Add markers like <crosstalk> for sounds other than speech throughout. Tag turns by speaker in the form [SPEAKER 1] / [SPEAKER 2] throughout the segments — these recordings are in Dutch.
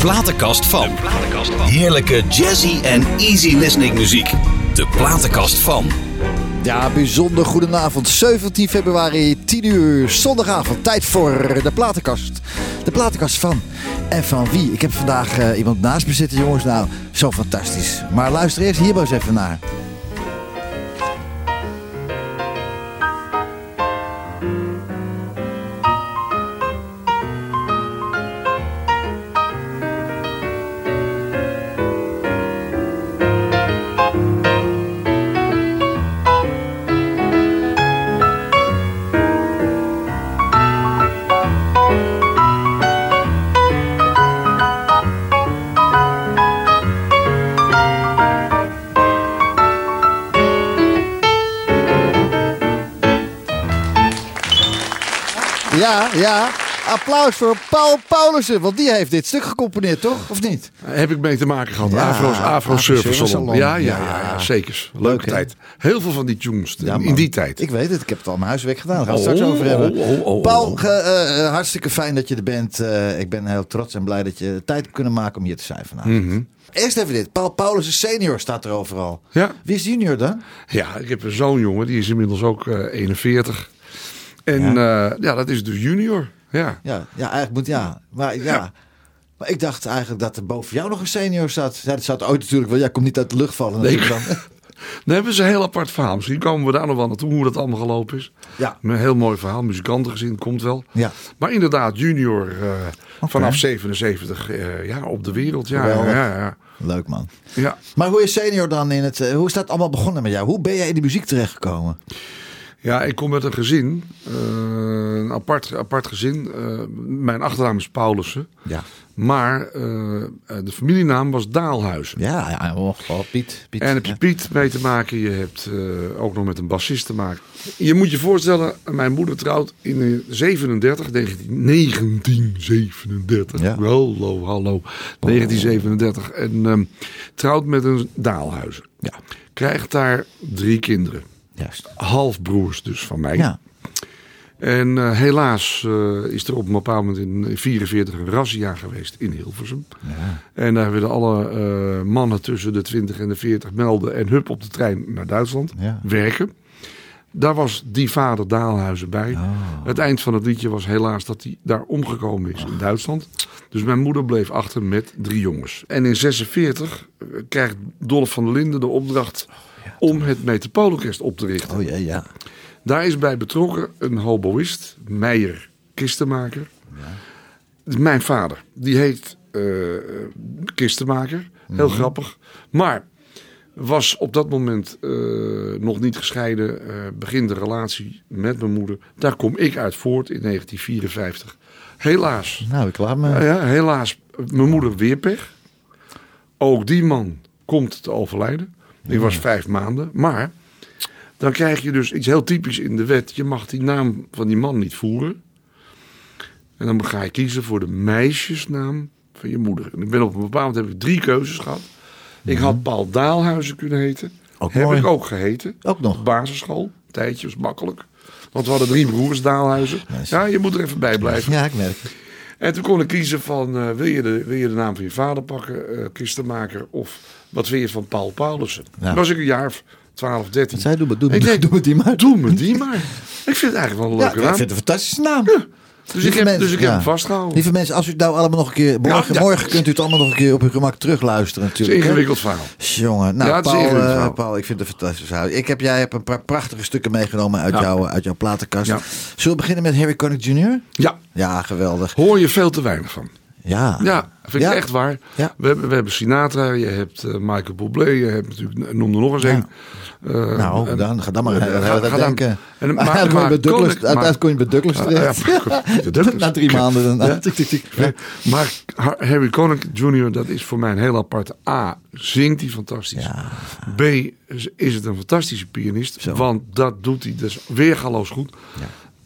[SPEAKER 1] platenkast van. Heerlijke jazzy en easy listening muziek. De platenkast van.
[SPEAKER 2] Ja, bijzonder goedenavond. 17 februari, 10 uur, zondagavond. Tijd voor de platenkast. De platenkast van. En van wie? Ik heb vandaag eh, iemand naast me zitten, jongens. Nou, zo fantastisch. Maar luister eerst hier eens even naar. Applaus voor Paul Paulussen, want die heeft dit stuk gecomponeerd, toch? Of niet?
[SPEAKER 3] Heb ik mee te maken gehad.
[SPEAKER 2] Ja,
[SPEAKER 3] Afro's, Afro Surfer Salon.
[SPEAKER 2] Salon.
[SPEAKER 3] Ja, ja, ja, zeker. Leuke
[SPEAKER 2] Leuk,
[SPEAKER 3] tijd. Heel veel van die tunes in-
[SPEAKER 2] Ja,
[SPEAKER 3] in
[SPEAKER 2] man.
[SPEAKER 3] die tijd.
[SPEAKER 2] Ik weet het, ik heb het al mijn huiswerk gedaan. Daar gaan we het
[SPEAKER 3] Oh,
[SPEAKER 2] straks over hebben.
[SPEAKER 3] oh, oh,
[SPEAKER 2] Paul, eh, eh, hartstikke fijn dat je er bent. Eh, ik ben heel trots en blij dat je tijd hebt kunnen maken om hier te zijn vanavond.
[SPEAKER 3] Mhm.
[SPEAKER 2] Eerst even dit. Paul Paulussen senior staat er overal.
[SPEAKER 3] Ja.
[SPEAKER 2] Wie is junior dan?
[SPEAKER 3] ja, ik heb een zoon, jongen. Die is inmiddels ook eh, 41. En ja. ja, dat is dus junior. Ja.
[SPEAKER 2] Ja, ja eigenlijk moet ja. Maar ja.
[SPEAKER 3] Ja.
[SPEAKER 2] Maar ik dacht eigenlijk dat er boven jou nog een senior staat. Ja, dat het ooit natuurlijk wel. Jij komt niet uit de lucht vallen.
[SPEAKER 3] Nee,
[SPEAKER 2] dan. <laughs>
[SPEAKER 3] Dan hebben ze een heel apart verhaal. Misschien komen we daar nog wel naartoe hoe dat allemaal gelopen is.
[SPEAKER 2] Ja.
[SPEAKER 3] Een heel mooi verhaal. Muzikanten gezien, komt wel.
[SPEAKER 2] Ja.
[SPEAKER 3] Maar inderdaad, junior eh, vanaf 77 eh, ja, op de wereld. Ja, ja, ja.
[SPEAKER 2] Leuk man.
[SPEAKER 3] ja.
[SPEAKER 2] Maar hoe is senior dan in het... eh, hoe is dat allemaal begonnen met jou? Hoe ben jij in de muziek terechtgekomen?
[SPEAKER 3] Ja, ik kom met een gezin. Eh, een apart, apart gezin. Eh, mijn achternaam is Paulussen.
[SPEAKER 2] Ja.
[SPEAKER 3] Maar eh, de familienaam was Daalhuizen.
[SPEAKER 2] Ja, ja oh, oh, Piet. Piet.
[SPEAKER 3] En heb je
[SPEAKER 2] ja.
[SPEAKER 3] Piet mee te maken. Je hebt eh, ook nog met een bassist te maken. Je moet je voorstellen, mijn moeder trouwt in eh, 37, 19, 1937.
[SPEAKER 2] Ja.
[SPEAKER 3] Hallo, hallo. 1937. En ehm, trouwt met een Daalhuizen.
[SPEAKER 2] Ja,
[SPEAKER 3] Krijgt daar drie kinderen.
[SPEAKER 2] juist.
[SPEAKER 3] Halfbroers dus van mij.
[SPEAKER 2] Ja.
[SPEAKER 3] En eh, helaas eh, is er op een bepaald moment in 1944 een razzia geweest in Hilversum. En daar werden alle eh, mannen tussen de 20 en de 40 melden en hup op de trein naar Duitsland
[SPEAKER 2] Ja.
[SPEAKER 3] werken. Daar was die vader Daalhuizen bij.
[SPEAKER 2] Oh.
[SPEAKER 3] Het eind van het liedje was helaas dat hij daar omgekomen is in Duitsland. Dus mijn moeder bleef achter met drie jongens. En in 46 eh, krijgt Dolph van der Linden de opdracht om het Metropoolorkest op te richten.
[SPEAKER 2] Oh ja, ja.
[SPEAKER 3] Daar is bij betrokken een hoboïst, Meijer Kistenmaker. Is Mijn vader, die heet eh, Kistenmaker. Heel grappig. Maar was op dat moment eh, nog niet gescheiden. eh begin de relatie met mijn moeder. Daar kom ik uit voort in 1954. Helaas.
[SPEAKER 2] Nou, ik laat me...
[SPEAKER 3] Ja, ja, helaas, mijn moeder weer pech. Ook die man komt te overlijden. Die was vijf maanden. Maar dan krijg je dus iets heel typisch in de wet. Je mag die naam van die man niet voeren. En dan ga je kiezen voor de meisjesnaam van je moeder. En ik ben op een bepaald moment heb ik drie keuzes gehad. Ik had Paul Daalhuizen kunnen heten.
[SPEAKER 2] Ook
[SPEAKER 3] heb
[SPEAKER 2] mooi.
[SPEAKER 3] ik ook geheten.
[SPEAKER 2] Ook nog.
[SPEAKER 3] Op basisschool. Tijdje was makkelijk. Want we hadden drie broers Daalhuizen. Ja, je moet er even bij blijven.
[SPEAKER 2] Ja, ik merk het.
[SPEAKER 3] En toen kon ik kiezen van, eh, wil, je de, wil je de naam van je vader pakken, eh kistenmaker, of wat vind je van Paul Paulussen?
[SPEAKER 2] Ja.
[SPEAKER 3] Was ik een jaar of 12, 13.
[SPEAKER 2] Zij doe, doe,
[SPEAKER 3] Ik
[SPEAKER 2] doe,
[SPEAKER 3] denk,
[SPEAKER 2] doe met die maar.
[SPEAKER 3] Doe me die maar. Ik vind het eigenlijk wel een
[SPEAKER 2] Ja,
[SPEAKER 3] leuke
[SPEAKER 2] ik
[SPEAKER 3] naam.
[SPEAKER 2] vind het een fantastische naam.
[SPEAKER 3] Dus ik
[SPEAKER 2] Lieve
[SPEAKER 3] heb,
[SPEAKER 2] mensen,
[SPEAKER 3] dus ik heb
[SPEAKER 2] ja.
[SPEAKER 3] hem vastgehouden.
[SPEAKER 2] Lieve mensen, als u het nou allemaal nog een keer... Morgen,
[SPEAKER 3] ja.
[SPEAKER 2] morgen kunt u het allemaal nog een keer op uw gemak terugluisteren
[SPEAKER 3] Het is
[SPEAKER 2] natuurlijk.
[SPEAKER 3] een
[SPEAKER 2] hè?
[SPEAKER 3] ingewikkeld verhaal.
[SPEAKER 2] Jongen, nou
[SPEAKER 3] Ja, het
[SPEAKER 2] Paul, eh. Paul, ik vind het een fantastisch verhaal. Ik heb, jij hebt een paar prachtige stukken meegenomen uit,
[SPEAKER 3] Ja.
[SPEAKER 2] jouw, uit jouw platenkast.
[SPEAKER 3] Ja.
[SPEAKER 2] Zullen we beginnen met Harry Connick Jr.?
[SPEAKER 3] Ja,
[SPEAKER 2] Ja, geweldig.
[SPEAKER 3] hoor je veel te weinig van.
[SPEAKER 2] Ja,
[SPEAKER 3] Ja, vind ik
[SPEAKER 2] Ja.
[SPEAKER 3] echt waar.
[SPEAKER 2] Ja.
[SPEAKER 3] We, hebben, we hebben Sinatra, je hebt eh, Michael Bublé, je hebt natuurlijk, noem er nog eens een. Eh,
[SPEAKER 2] nou,
[SPEAKER 3] en-
[SPEAKER 2] dan, ga dan maar
[SPEAKER 3] eh, ga- dan-
[SPEAKER 2] denken.
[SPEAKER 3] en-
[SPEAKER 2] Maar,
[SPEAKER 3] maar-
[SPEAKER 2] kom je bij
[SPEAKER 3] maar
[SPEAKER 2] Douglas, je bij
[SPEAKER 3] Ja,
[SPEAKER 2] terecht.
[SPEAKER 3] ja. <laughs>
[SPEAKER 2] Na drie maanden. Dan,
[SPEAKER 3] Ja. <laughs>
[SPEAKER 2] tik, tik, tik.
[SPEAKER 3] Ja, Maar Har- Harry Connick Jr., dat is voor mij een heel aparte. A, zingt hij fantastisch.
[SPEAKER 2] Ja.
[SPEAKER 3] B, is- het een fantastische pianist. Want dat doet hij dus weergaloos goed.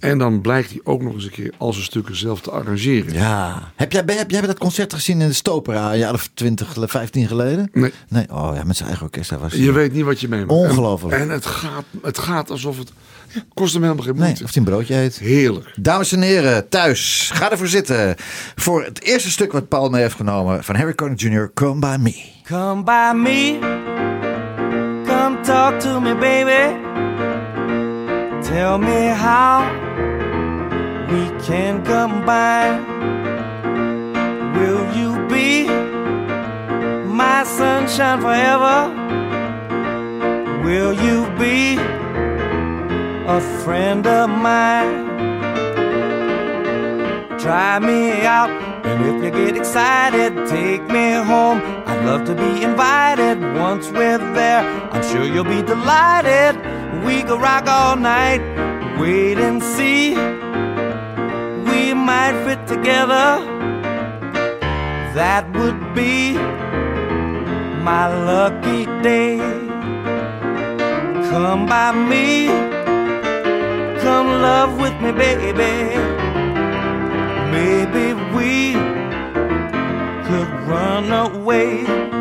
[SPEAKER 3] En dan blijkt hij ook nog eens een keer al zijn stukken zelf te arrangeren.
[SPEAKER 2] Ja. Heb jij, heb jij dat concert gezien in de Stopera een jaar of 20, 15 geleden?
[SPEAKER 3] Nee.
[SPEAKER 2] Nee, oh ja, met zijn eigen orkest. Was
[SPEAKER 3] Je weet niet wat je meemaakt.
[SPEAKER 2] Ongelooflijk.
[SPEAKER 3] En, en het, gaat, het gaat alsof het... Ja, kost hem helemaal geen
[SPEAKER 2] Nee,
[SPEAKER 3] moeite.
[SPEAKER 2] of hij een broodje eet.
[SPEAKER 3] Heerlijk.
[SPEAKER 2] Dames en heren, thuis, ga ervoor zitten. Voor het eerste stuk wat Paul mee heeft genomen van Harry Connick Jr., Come By Me.
[SPEAKER 4] Come by me, come talk to me, baby. Tell me how we can combine. Will you be my sunshine forever? Will you be a friend of mine? Try me out, and if you get excited, take me home. I'd love to be invited. Once we're there, I'm sure you'll be delighted. We could rock all night, wait and see. We might fit together. That would be my lucky day. Come by me, come love with me, baby. Maybe we could run away.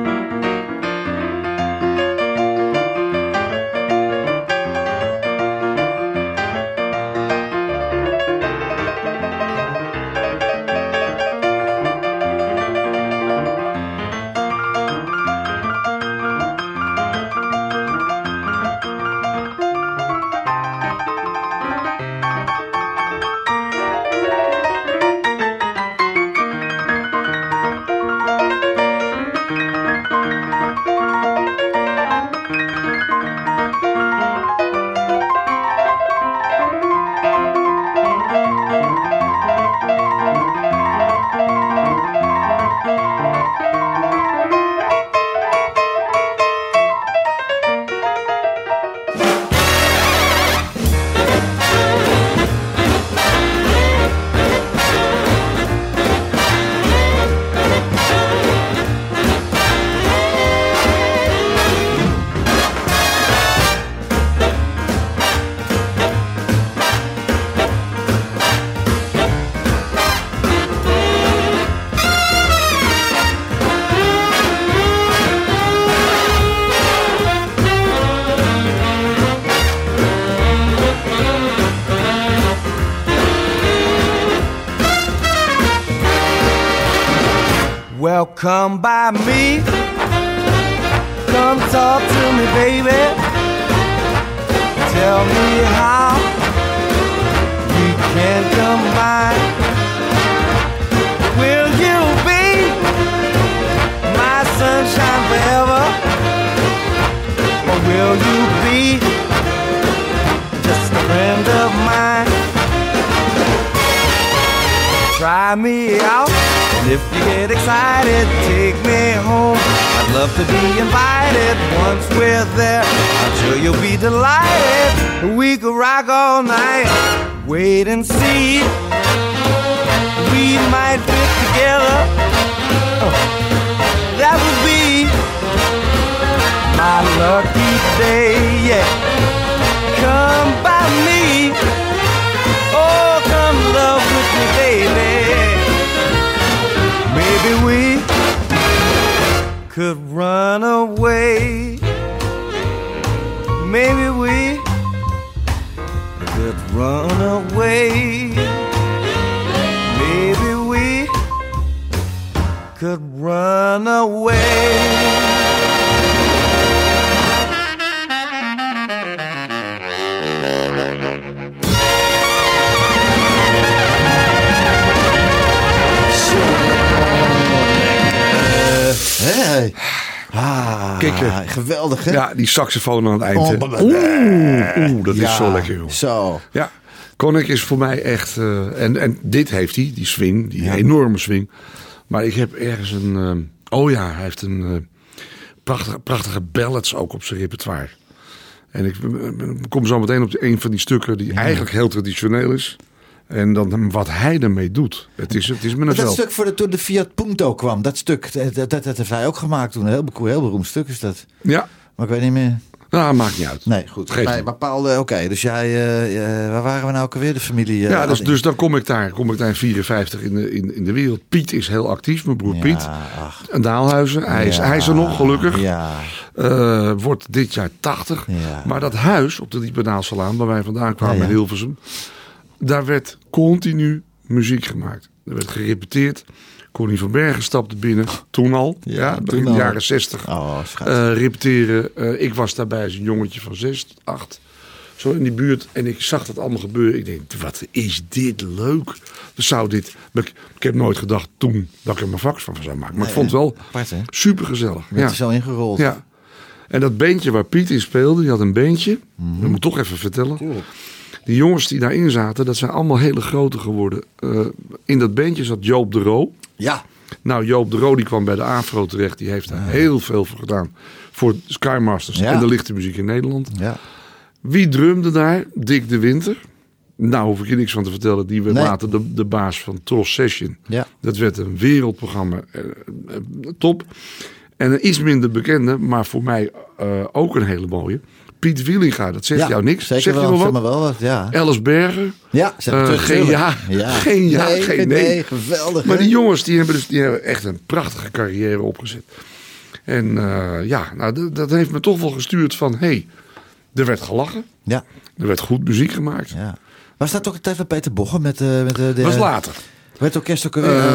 [SPEAKER 4] Well, come by me. Come talk to me, baby. Tell me how we can combine. Try me out, and if you get excited, take me home. I'd love to be invited once we're there. I'm sure you'll be delighted. We could rock all night, wait and see. We might fit together. Oh, that would be my lucky day, yeah. Come by me. Maybe we could run away. Maybe we could run away. Maybe we could run away.
[SPEAKER 2] Hey. Ah,
[SPEAKER 3] Kikken.
[SPEAKER 2] geweldig hè?
[SPEAKER 3] Ja, die saxofoon aan het eind.
[SPEAKER 2] Oh,
[SPEAKER 3] Oeh, oeh, dat
[SPEAKER 2] Ja,
[SPEAKER 3] is zo lekker, joh.
[SPEAKER 2] Zo.
[SPEAKER 3] Ja, Connick is voor mij echt... eh, en, en dit heeft hij, die swing, die
[SPEAKER 2] Ja.
[SPEAKER 3] enorme swing. Maar ik heb ergens een... eh, oh ja, hij heeft een eh, prachtige, prachtige ballads ook op zijn repertoire. En ik kom zo meteen op een van die stukken die eigenlijk heel traditioneel is. En dan wat hij ermee doet. Het is, het is me
[SPEAKER 2] dat stuk voor de, toen de Fiat Punto kwam, dat stuk, dat, dat, dat heeft hij ook gemaakt toen. Een heel, heel beroemd stuk is dat.
[SPEAKER 3] Ja,
[SPEAKER 2] Maar ik weet niet meer.
[SPEAKER 3] Nou, maakt niet uit.
[SPEAKER 2] Nee, goed.
[SPEAKER 3] Niet.
[SPEAKER 2] bepaalde, oké. dus jij, eh, eh, waar waren we nou ook alweer? De familie? eh,
[SPEAKER 3] Ja, dus, dus dan kom ik daar, kom ik daar in 54 in de, in, in de wereld. Piet is heel actief, mijn broer Piet.
[SPEAKER 2] Ach.
[SPEAKER 3] Een Daalhuizen. Hij is, hij is er nog, gelukkig.
[SPEAKER 2] Ja,
[SPEAKER 3] Eh, wordt dit jaar 80.
[SPEAKER 2] Ja.
[SPEAKER 3] Maar dat huis op de Diepe Daalsalaan, waar wij vandaan kwamen in Hilversum. Daar werd continu muziek gemaakt. Er werd gerepeteerd. Connie van Bergen stapte binnen. Toen al.
[SPEAKER 2] Ja,
[SPEAKER 3] Ja,
[SPEAKER 2] toen
[SPEAKER 3] begin
[SPEAKER 2] al.
[SPEAKER 3] jaren 60.
[SPEAKER 2] oh.
[SPEAKER 3] Eh, repeteren. Eh, ik was daarbij als een jongetje van 6, 8. Zo in die buurt. En ik zag dat allemaal gebeuren. Ik denk, wat is dit leuk. Zou dit... Ik, ik heb nooit gedacht toen dat ik er mijn vak van zou maken. Maar ik vond het wel
[SPEAKER 2] Apart, hè?
[SPEAKER 3] super gezellig.
[SPEAKER 2] Werd
[SPEAKER 3] Ja.
[SPEAKER 2] er zo ingerold.
[SPEAKER 3] ja. En dat beentje waar Piet in speelde, die had een beentje.
[SPEAKER 2] Mhm.
[SPEAKER 3] Dat moet ik toch even vertellen. Die jongens die daarin zaten, dat zijn allemaal hele grote geworden. Eh, in dat beentje zat Joop de Roo.
[SPEAKER 2] Ja.
[SPEAKER 3] Nou, Joop de Roo die kwam bij de Afro terecht. Die heeft daar heel veel voor gedaan. Voor Skymasters
[SPEAKER 2] Ja.
[SPEAKER 3] en de lichte muziek in Nederland.
[SPEAKER 2] ja.
[SPEAKER 3] Wie drumde daar? Dick de Winter. Nou, hoef ik je niks van te vertellen. Die werd
[SPEAKER 2] Nee.
[SPEAKER 3] later de, de baas van Tros Session.
[SPEAKER 2] Ja.
[SPEAKER 3] Dat werd een wereldprogramma. eh, eh, top. En een iets minder bekende, maar voor mij ook een hele mooie. Piet Wielinga, dat zegt
[SPEAKER 2] ja.
[SPEAKER 3] jou niks.
[SPEAKER 2] Zeker
[SPEAKER 3] zeg
[SPEAKER 2] wel,
[SPEAKER 3] je wel
[SPEAKER 2] zeg
[SPEAKER 3] wat?
[SPEAKER 2] maar wel wat, ja.
[SPEAKER 3] Ellis Berger.
[SPEAKER 2] Ja, zeg terug,
[SPEAKER 3] geen ja, <laughs> geen ja,
[SPEAKER 2] nee,
[SPEAKER 3] geen nee.
[SPEAKER 2] geweldig.
[SPEAKER 3] Maar die jongens die hebben, dus, die hebben echt een prachtige carrière opgezet. En eh, ja, nou, dat, dat heeft me toch wel gestuurd van... hé, hey, er werd gelachen.
[SPEAKER 2] Ja,
[SPEAKER 3] Er werd goed muziek gemaakt.
[SPEAKER 2] ja. Was dat ook een tijd van Peter Boggen met, eh met de...
[SPEAKER 3] was later.
[SPEAKER 2] Het orkest ook alweer?
[SPEAKER 3] Eh,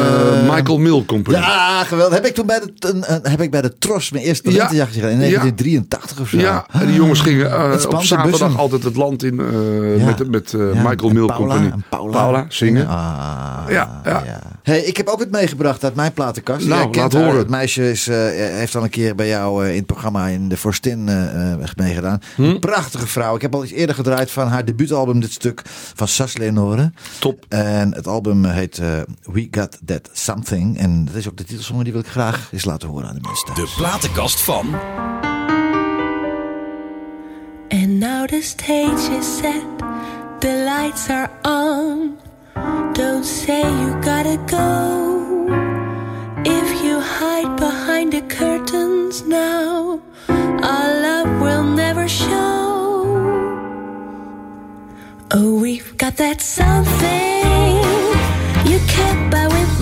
[SPEAKER 2] Eh,
[SPEAKER 3] Michael Mill Company.
[SPEAKER 2] Ja, geweldig. Heb ik toen bij de, heb ik bij de Tros mijn eerste talentenjacht gedaan in
[SPEAKER 3] Ja.
[SPEAKER 2] 1983 of zo.
[SPEAKER 3] Ja, en die jongens gingen
[SPEAKER 2] spant
[SPEAKER 3] op zaterdag
[SPEAKER 2] bussen.
[SPEAKER 3] altijd het land in eh,
[SPEAKER 2] Ja.
[SPEAKER 3] met, met
[SPEAKER 2] Ja,
[SPEAKER 3] Michael Mill
[SPEAKER 2] Paula,
[SPEAKER 3] Company.
[SPEAKER 2] en Paula,
[SPEAKER 3] zingen.
[SPEAKER 2] Ah,
[SPEAKER 3] Ja, ja.
[SPEAKER 2] Hey, ik heb ook het meegebracht uit mijn platenkast.
[SPEAKER 3] Nou, laat
[SPEAKER 2] haar.
[SPEAKER 3] horen.
[SPEAKER 2] Het meisje is, heeft al een keer bij jou in het programma in de Forstin meegedaan.
[SPEAKER 3] Hm?
[SPEAKER 2] Een prachtige vrouw. Ik heb al eens eerder gedraaid van haar debuutalbum, dit stuk van Sas Leonore.
[SPEAKER 3] Top.
[SPEAKER 2] En het album heet eh, We Got That Something. En dat is ook de titelsong, die wil ik graag eens laten horen aan de mensen thuis.
[SPEAKER 1] De platenkast van.
[SPEAKER 5] And now the stage is set, the lights are on. Don't say you gotta go. If you hide behind the curtains now, our love will never show. Oh, we've got that something Hit by with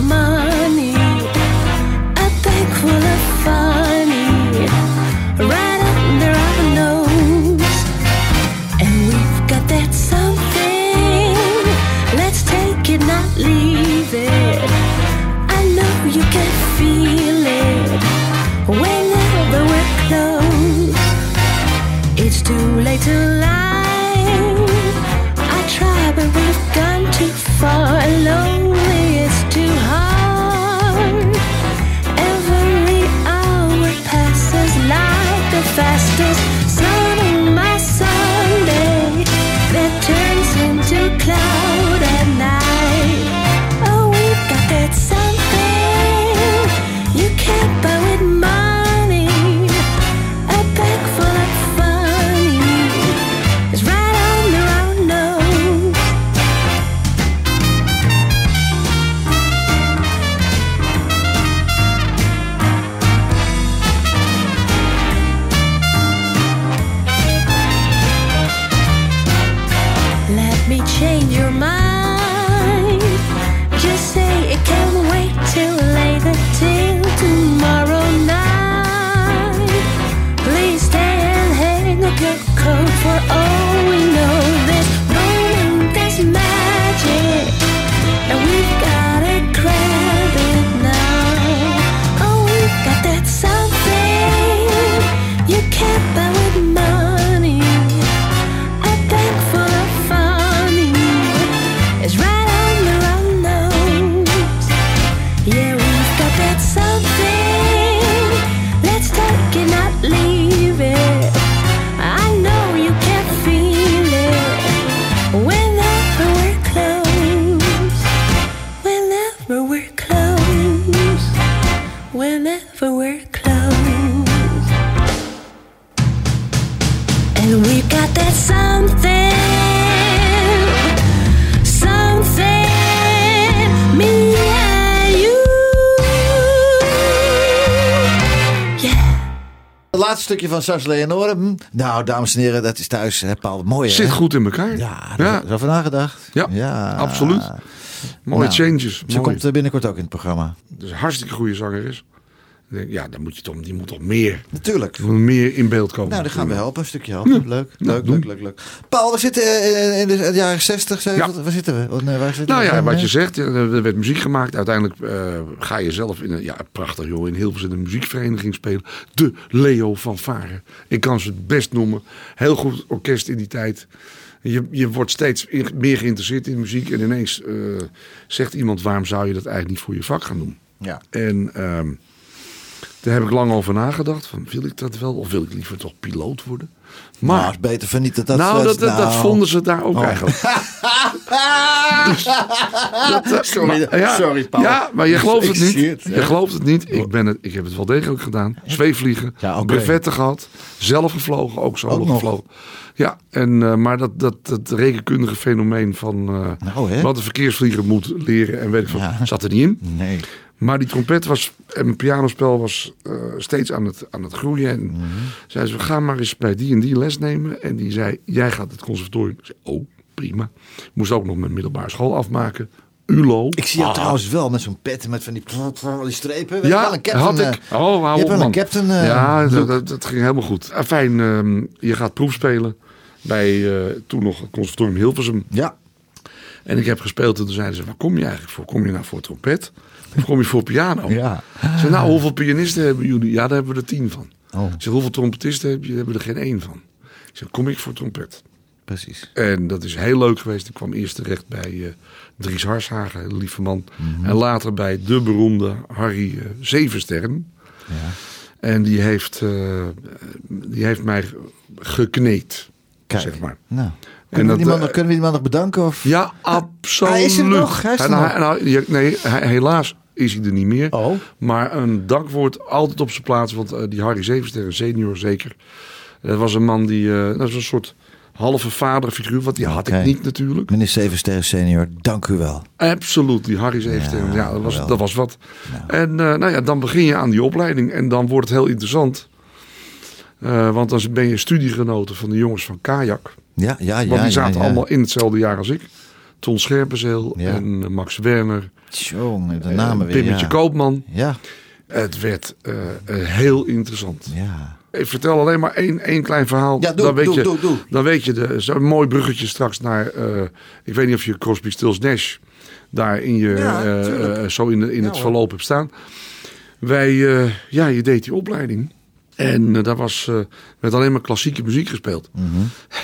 [SPEAKER 2] stukje van Sars Leonore. Hm. Nou, dames en heren, dat is thuis. Hè, Paul. Mooi, hè?
[SPEAKER 3] Zit goed in elkaar.
[SPEAKER 2] Ja, daar
[SPEAKER 3] ja.
[SPEAKER 2] is over nagedacht.
[SPEAKER 3] Ja, absoluut. Mooie
[SPEAKER 2] Nou,
[SPEAKER 3] changes.
[SPEAKER 2] Ze
[SPEAKER 3] Mooi.
[SPEAKER 2] komt eh, binnenkort ook in het programma.
[SPEAKER 3] Dus hartstikke goede zanger is. Ik denk, Ja, dan moet je toch, die moet toch meer,
[SPEAKER 2] Natuurlijk.
[SPEAKER 3] meer in beeld komen.
[SPEAKER 2] Nou, dan gaan we helpen. Een stukje helpen. Leuk, leuk, leuk, leuk, leuk. Paul, we zitten eh, in de jaren 60, 70. Waar zitten we? Nee, waar zitten
[SPEAKER 3] Nou
[SPEAKER 2] we?
[SPEAKER 3] ja, wat je zegt, ja, er werd muziek gemaakt. Uiteindelijk eh, ga je zelf in een, ja, prachtig joh, in Hilversum een muziekvereniging spelen. De Leo van Varen. Ik kan ze het best noemen. Heel goed orkest in die tijd. Je, je wordt steeds meer geïnteresseerd in muziek. En ineens eh, zegt iemand, waarom zou je dat eigenlijk niet voor je vak gaan doen?
[SPEAKER 2] Ja.
[SPEAKER 3] En ehm, daar heb ik lang over nagedacht. Van, wil ik dat wel? Of wil ik liever toch piloot worden?
[SPEAKER 2] Maar is beter van niet dat dat...
[SPEAKER 3] nou, dat, dat, dat
[SPEAKER 2] nou.
[SPEAKER 3] vonden ze daar ook
[SPEAKER 2] Oh.
[SPEAKER 3] eigenlijk. <laughs> Dus dat, eh,
[SPEAKER 2] Sorry,
[SPEAKER 3] maar- ja,
[SPEAKER 2] sorry, Paul.
[SPEAKER 3] Ja, maar je gelooft het niet. Je gelooft het niet. Ik, ben het, ik heb het wel degelijk gedaan. Zweefvliegen,
[SPEAKER 2] Ja,
[SPEAKER 3] brevetten gehad. Zelf gevlogen, ook
[SPEAKER 2] nog.
[SPEAKER 3] gevlogen. Ja, en, eh, maar dat, dat, dat rekenkundige fenomeen van eh,
[SPEAKER 2] Nou,
[SPEAKER 3] wat een verkeersvlieger moet leren en weet ik wat, zat er niet in.
[SPEAKER 2] Nee.
[SPEAKER 3] Maar die trompet was, en mijn pianospel was eh, steeds aan het, aan het groeien. En
[SPEAKER 2] Mhm.
[SPEAKER 3] zei ze, we gaan maar eens bij die en die les nemen. En die zei, jij gaat het conservatorium. Ik zei, oh, prima. Moest ook nog mijn middelbare school afmaken. ULO.
[SPEAKER 2] Ik zie jou
[SPEAKER 3] Ah.
[SPEAKER 2] trouwens wel met zo'n pet met van die, die strepen. Weet
[SPEAKER 3] Ja,
[SPEAKER 2] wel, een captain,
[SPEAKER 3] had
[SPEAKER 2] eh,
[SPEAKER 3] ik. Oh, hou
[SPEAKER 2] je hebt
[SPEAKER 3] op,
[SPEAKER 2] wel
[SPEAKER 3] man.
[SPEAKER 2] een captain. eh,
[SPEAKER 3] ja, dat, dat, dat ging helemaal goed. Fijn, je gaat proef spelen bij toen nog het conservatorium Hilversum.
[SPEAKER 2] Ja.
[SPEAKER 3] En ik heb gespeeld en toen zeiden ze, waar kom je eigenlijk voor? Kom je nou voor trompet? Kom je voor piano?
[SPEAKER 2] Ja.
[SPEAKER 3] Zei, nou, hoeveel pianisten hebben jullie? Ja, daar hebben we er tien van.
[SPEAKER 2] Oh.
[SPEAKER 3] Ik zeg, hoeveel trompetisten heb je? Hebben we er geen één van. Ik zeg, kom ik voor trompet?
[SPEAKER 2] Precies.
[SPEAKER 3] En dat is heel leuk geweest. Ik kwam eerst terecht bij eh, Dries Harshagen, een lieve man.
[SPEAKER 2] Mhm.
[SPEAKER 3] En later bij de beroemde Harry Zevensterren.
[SPEAKER 2] Ja.
[SPEAKER 3] En die heeft, eh, die heeft mij gekneed,
[SPEAKER 2] Kijk.
[SPEAKER 3] zeg maar.
[SPEAKER 2] Nou. Kunnen,
[SPEAKER 3] dat,
[SPEAKER 2] we die man,
[SPEAKER 3] eh,
[SPEAKER 2] nog- kunnen we die man nog bedanken? Of?
[SPEAKER 3] Ja, absoluut.
[SPEAKER 2] Hij is er nog, hij is er
[SPEAKER 3] En
[SPEAKER 2] nog.
[SPEAKER 3] nee, helaas is hij er niet meer.
[SPEAKER 2] Oh.
[SPEAKER 3] Maar een dankwoord altijd op zijn plaats. Want eh, die Harry Zevensterren, senior zeker. Dat was een man die, eh, dat was een soort halve vaderfiguur. Want die had ik niet natuurlijk.
[SPEAKER 2] Meneer Zevensterren senior, dank u wel.
[SPEAKER 3] Absoluut, die Harry Zevensterren.
[SPEAKER 2] Ja,
[SPEAKER 3] Ja, dat, was, dat was wat. En eh, nou ja, dan begin je aan die opleiding. En dan wordt het heel interessant. Want dan ben je studiegenoten van de jongens van Kajak.
[SPEAKER 2] Ja, ja, ja.
[SPEAKER 3] Want die zaten
[SPEAKER 2] ja.
[SPEAKER 3] allemaal in hetzelfde jaar als ik. Ton Scherpenzeel en Max Werner.
[SPEAKER 2] Tjonge, de
[SPEAKER 3] en
[SPEAKER 2] namen weer.
[SPEAKER 3] Pimmetje
[SPEAKER 2] ja.
[SPEAKER 3] Koopman.
[SPEAKER 2] Ja,
[SPEAKER 3] Het werd eh, eh, heel interessant.
[SPEAKER 2] ja.
[SPEAKER 3] Ik vertel alleen maar één, één klein verhaal.
[SPEAKER 2] Ja, doe,
[SPEAKER 3] dan weet
[SPEAKER 2] doe,
[SPEAKER 3] je,
[SPEAKER 2] doe, doe.
[SPEAKER 3] Dan weet je, de- zo'n mooi bruggetje straks naar... eh, ik weet niet of je Crosby, Stills, Nash daar in je,
[SPEAKER 2] Ja,
[SPEAKER 3] eh, eh, zo in, de, in
[SPEAKER 2] Ja,
[SPEAKER 3] het verloop hebt staan. Wij, eh, ja, je deed die opleiding. En eh, daar was, eh, werd alleen maar klassieke muziek gespeeld.
[SPEAKER 2] Mhm.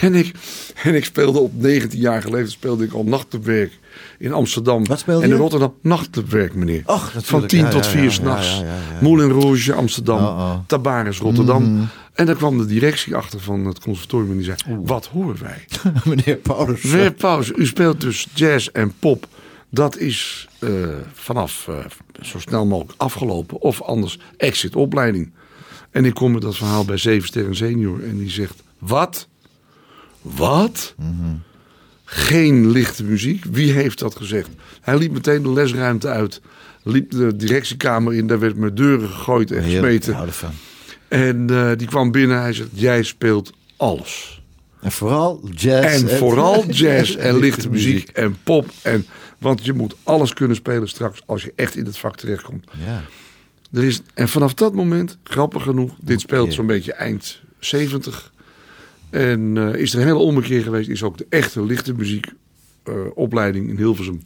[SPEAKER 3] en, ik, <laughs> en ik speelde op 19 jaar geleden speelde ik al nachtwerk in Amsterdam.
[SPEAKER 2] Wat speelde
[SPEAKER 3] en in
[SPEAKER 2] je?
[SPEAKER 3] Rotterdam nachtwerk, meneer.
[SPEAKER 2] Och,
[SPEAKER 3] Van
[SPEAKER 2] natuurlijk.
[SPEAKER 3] 10
[SPEAKER 2] Ja,
[SPEAKER 3] tot
[SPEAKER 2] ja,
[SPEAKER 3] 4
[SPEAKER 2] ja,
[SPEAKER 3] s'nachts.
[SPEAKER 2] ja.
[SPEAKER 3] Moulin Rouge, Amsterdam.
[SPEAKER 2] Oh, oh.
[SPEAKER 3] Tabaris, Rotterdam.
[SPEAKER 2] Mhm.
[SPEAKER 3] En dan kwam de directie achter van het conservatorium en die zei... Wat horen wij? <laughs>
[SPEAKER 2] Meneer Paulus.
[SPEAKER 3] Meneer Pauze, u speelt dus jazz en pop. Dat is eh, vanaf zo snel mogelijk afgelopen. Of anders exit opleiding. En ik kom met dat verhaal bij Zeven Sterren Senior. En die zegt, wat? Wat? Geen lichte muziek? Wie heeft dat gezegd? Hij liep meteen de lesruimte uit. Liep de directiekamer in. Daar werd met deuren gegooid en gesmeten. En eh, die kwam binnen. Hij zegt, jij speelt alles.
[SPEAKER 2] En vooral jazz.
[SPEAKER 3] En vooral <laughs> jazz en lichte muziek en pop. En, want je moet alles kunnen spelen straks als je echt in het vak terechtkomt.
[SPEAKER 2] Ja.
[SPEAKER 3] Er is, en vanaf dat moment, grappig genoeg, dit speelt zo'n beetje eind 70. En eh, is er een hele ommekeer geweest. Is ook de echte lichte muziek eh, in Hilversum.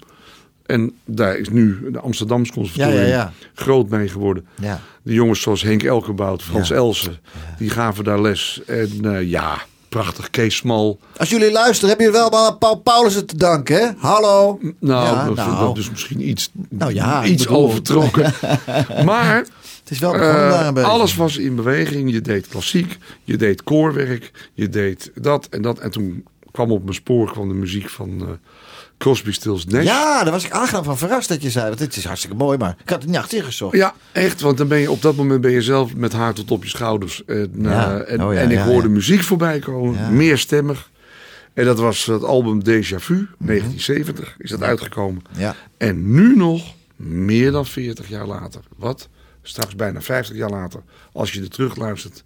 [SPEAKER 3] En daar is nu de Amsterdamse conservatorium
[SPEAKER 2] Ja, ja, ja.
[SPEAKER 3] groot mee geworden.
[SPEAKER 2] Ja.
[SPEAKER 3] De jongens zoals Henk Elkenbout, Frans. Elsen, die gaven daar les. En eh, ja, prachtig. Kees Smal.
[SPEAKER 2] Als jullie luisteren, hebben jullie wel aan Paul Paulussen te danken, hè? Hallo.
[SPEAKER 3] Nou,
[SPEAKER 2] Ja,
[SPEAKER 3] dat,
[SPEAKER 2] nou.
[SPEAKER 3] dat is misschien iets,
[SPEAKER 2] Nou ja,
[SPEAKER 3] iets
[SPEAKER 2] bedoel-
[SPEAKER 3] overtrokken. <laughs> maar
[SPEAKER 2] Het is wel
[SPEAKER 3] eh, alles was in beweging. Je deed klassiek, je deed koorwerk, je deed dat en dat. En toen kwam op mijn spoor kwam de muziek van eh, Crosby, Stills, Nash.
[SPEAKER 2] Ja, daar was ik aangenaam van verrast dat je zei. Want het is hartstikke mooi, maar ik had het niet achter gezocht.
[SPEAKER 3] Ja, echt. Want dan ben je op dat moment ben je zelf met haar tot op je schouders. En,
[SPEAKER 2] Ja.
[SPEAKER 3] eh, en,
[SPEAKER 2] Oh ja,
[SPEAKER 3] en ik
[SPEAKER 2] ja,
[SPEAKER 3] hoorde muziek voorbij komen, meerstemmig. En dat was het album Déjà Vu, 1970 is dat uitgekomen.
[SPEAKER 2] Ja.
[SPEAKER 3] En nu nog, meer dan 40 jaar later, wat? Straks bijna 50 jaar later, als je er terug luistert,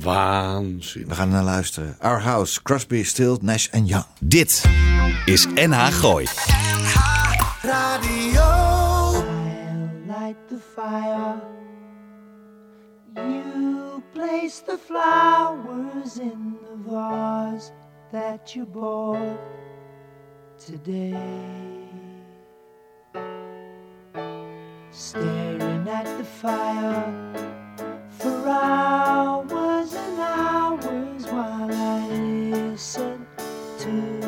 [SPEAKER 3] Waanzin.
[SPEAKER 2] We gaan er naar luisteren. Our House, Crosby, Still, Nash en Young.
[SPEAKER 1] Dit is NH Gooi.
[SPEAKER 6] light the fire. You place the flowers in the vase that you bought today. Staring at the fire for hours while I listen to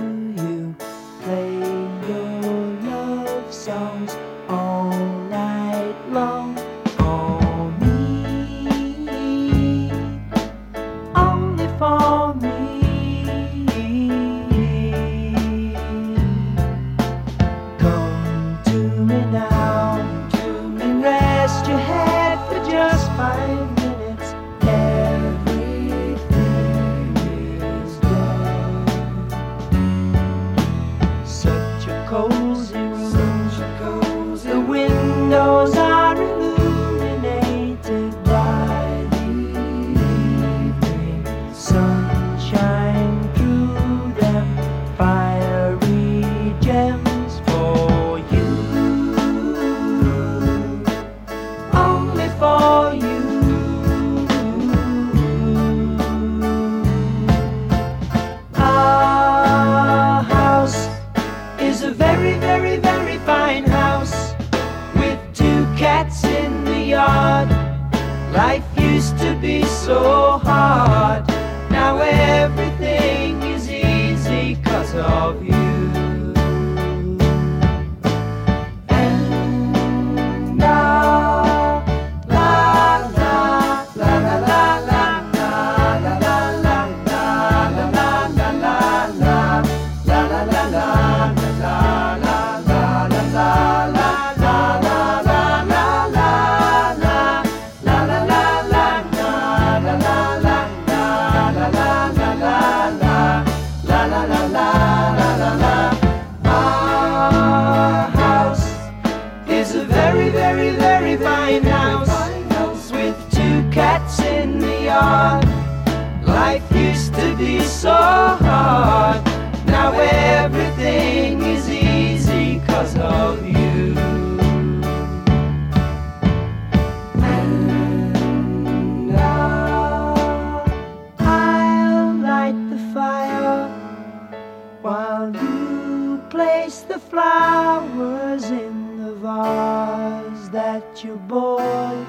[SPEAKER 6] while you place the flowers in the vase that you bought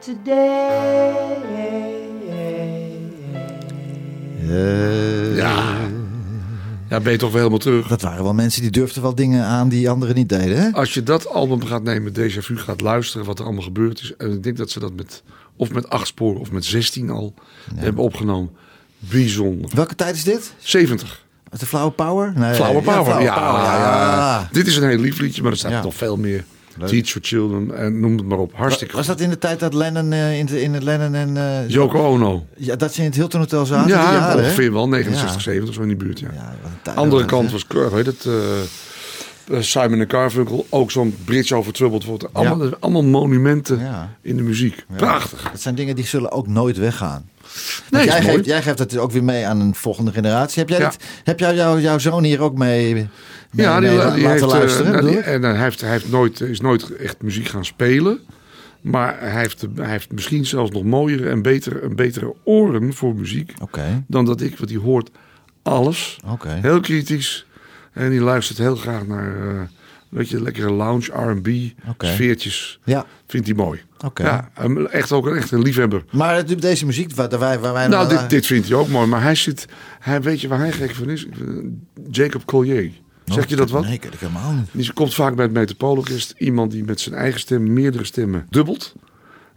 [SPEAKER 6] today.
[SPEAKER 3] Ja. Ja, ben je toch wel helemaal terug.
[SPEAKER 2] Dat waren wel mensen die durfden wel dingen aan die anderen niet deden. Hè?
[SPEAKER 3] Als je dat album gaat nemen, Déjà Vu, gaat luisteren wat er allemaal gebeurd is. En ik denk dat ze dat met, of met acht sporen of met 16 al hebben opgenomen. Bijzonder.
[SPEAKER 2] Welke tijd is dit?
[SPEAKER 3] 70.
[SPEAKER 2] De Flower Power? Nee,
[SPEAKER 3] Flower Power.
[SPEAKER 2] Flower
[SPEAKER 3] Ja,
[SPEAKER 2] Power,
[SPEAKER 3] ja, ja. Dit is een heel lief liedje, maar er staat
[SPEAKER 2] Ja.
[SPEAKER 3] nog veel meer. Teach for Children en noem het maar op. Hartstikke
[SPEAKER 2] Was dat in de tijd dat Lennon eh, in, de, in het Lennon en... eh,
[SPEAKER 3] Yoko Ono.
[SPEAKER 2] ja, dat ze in het Hilton Hotel zaten?
[SPEAKER 3] Ja,
[SPEAKER 2] die jaren, hè?
[SPEAKER 3] ongeveer wel. 69,
[SPEAKER 2] Ja.
[SPEAKER 3] 70 zo in die buurt, ja. Andere kant
[SPEAKER 2] hè?
[SPEAKER 3] was, het, eh, eh, Simon en Garfunkel. Ook zo'n bridge over Troubled Water. Allemaal, allemaal monumenten
[SPEAKER 2] Ja.
[SPEAKER 3] in de muziek. Prachtig.
[SPEAKER 2] Dat zijn dingen die zullen ook nooit weggaan.
[SPEAKER 3] Nee,
[SPEAKER 2] jij, geeft, jij geeft het ook weer mee aan een volgende generatie. Heb jij,
[SPEAKER 3] Ja.
[SPEAKER 2] dit- heb jij jouw, jouw zoon hier ook mee, mee,
[SPEAKER 3] Ja, die,
[SPEAKER 2] mee
[SPEAKER 3] die
[SPEAKER 2] laten
[SPEAKER 3] heeft, eh,
[SPEAKER 2] luisteren? ik?
[SPEAKER 3] en hij, heeft, hij heeft nooit, is nooit echt muziek gaan spelen. Maar hij heeft, hij heeft misschien zelfs nog mooiere en betere, en betere oren voor muziek. Dan dat ik, want die hoort alles. Heel kritisch. En die luistert heel graag naar, eh weet je, lekkere lounge, R&B,
[SPEAKER 2] Oké.
[SPEAKER 3] sfeertjes.
[SPEAKER 2] Ja,
[SPEAKER 3] Vindt hij mooi. Ja, echt ook een, echt een liefhebber.
[SPEAKER 2] Maar deze muziek waar, waar, waar wij...
[SPEAKER 3] Nou, dit, dit vindt hij ook mooi. Maar hij zit, hij, weet je waar hij gek van is? Jacob Collier. Zeg je dat wat?
[SPEAKER 2] Nee, ik helemaal niet.
[SPEAKER 3] Die komt vaak bij het Metropoolorkest. Iemand die met zijn eigen stem meerdere stemmen dubbelt.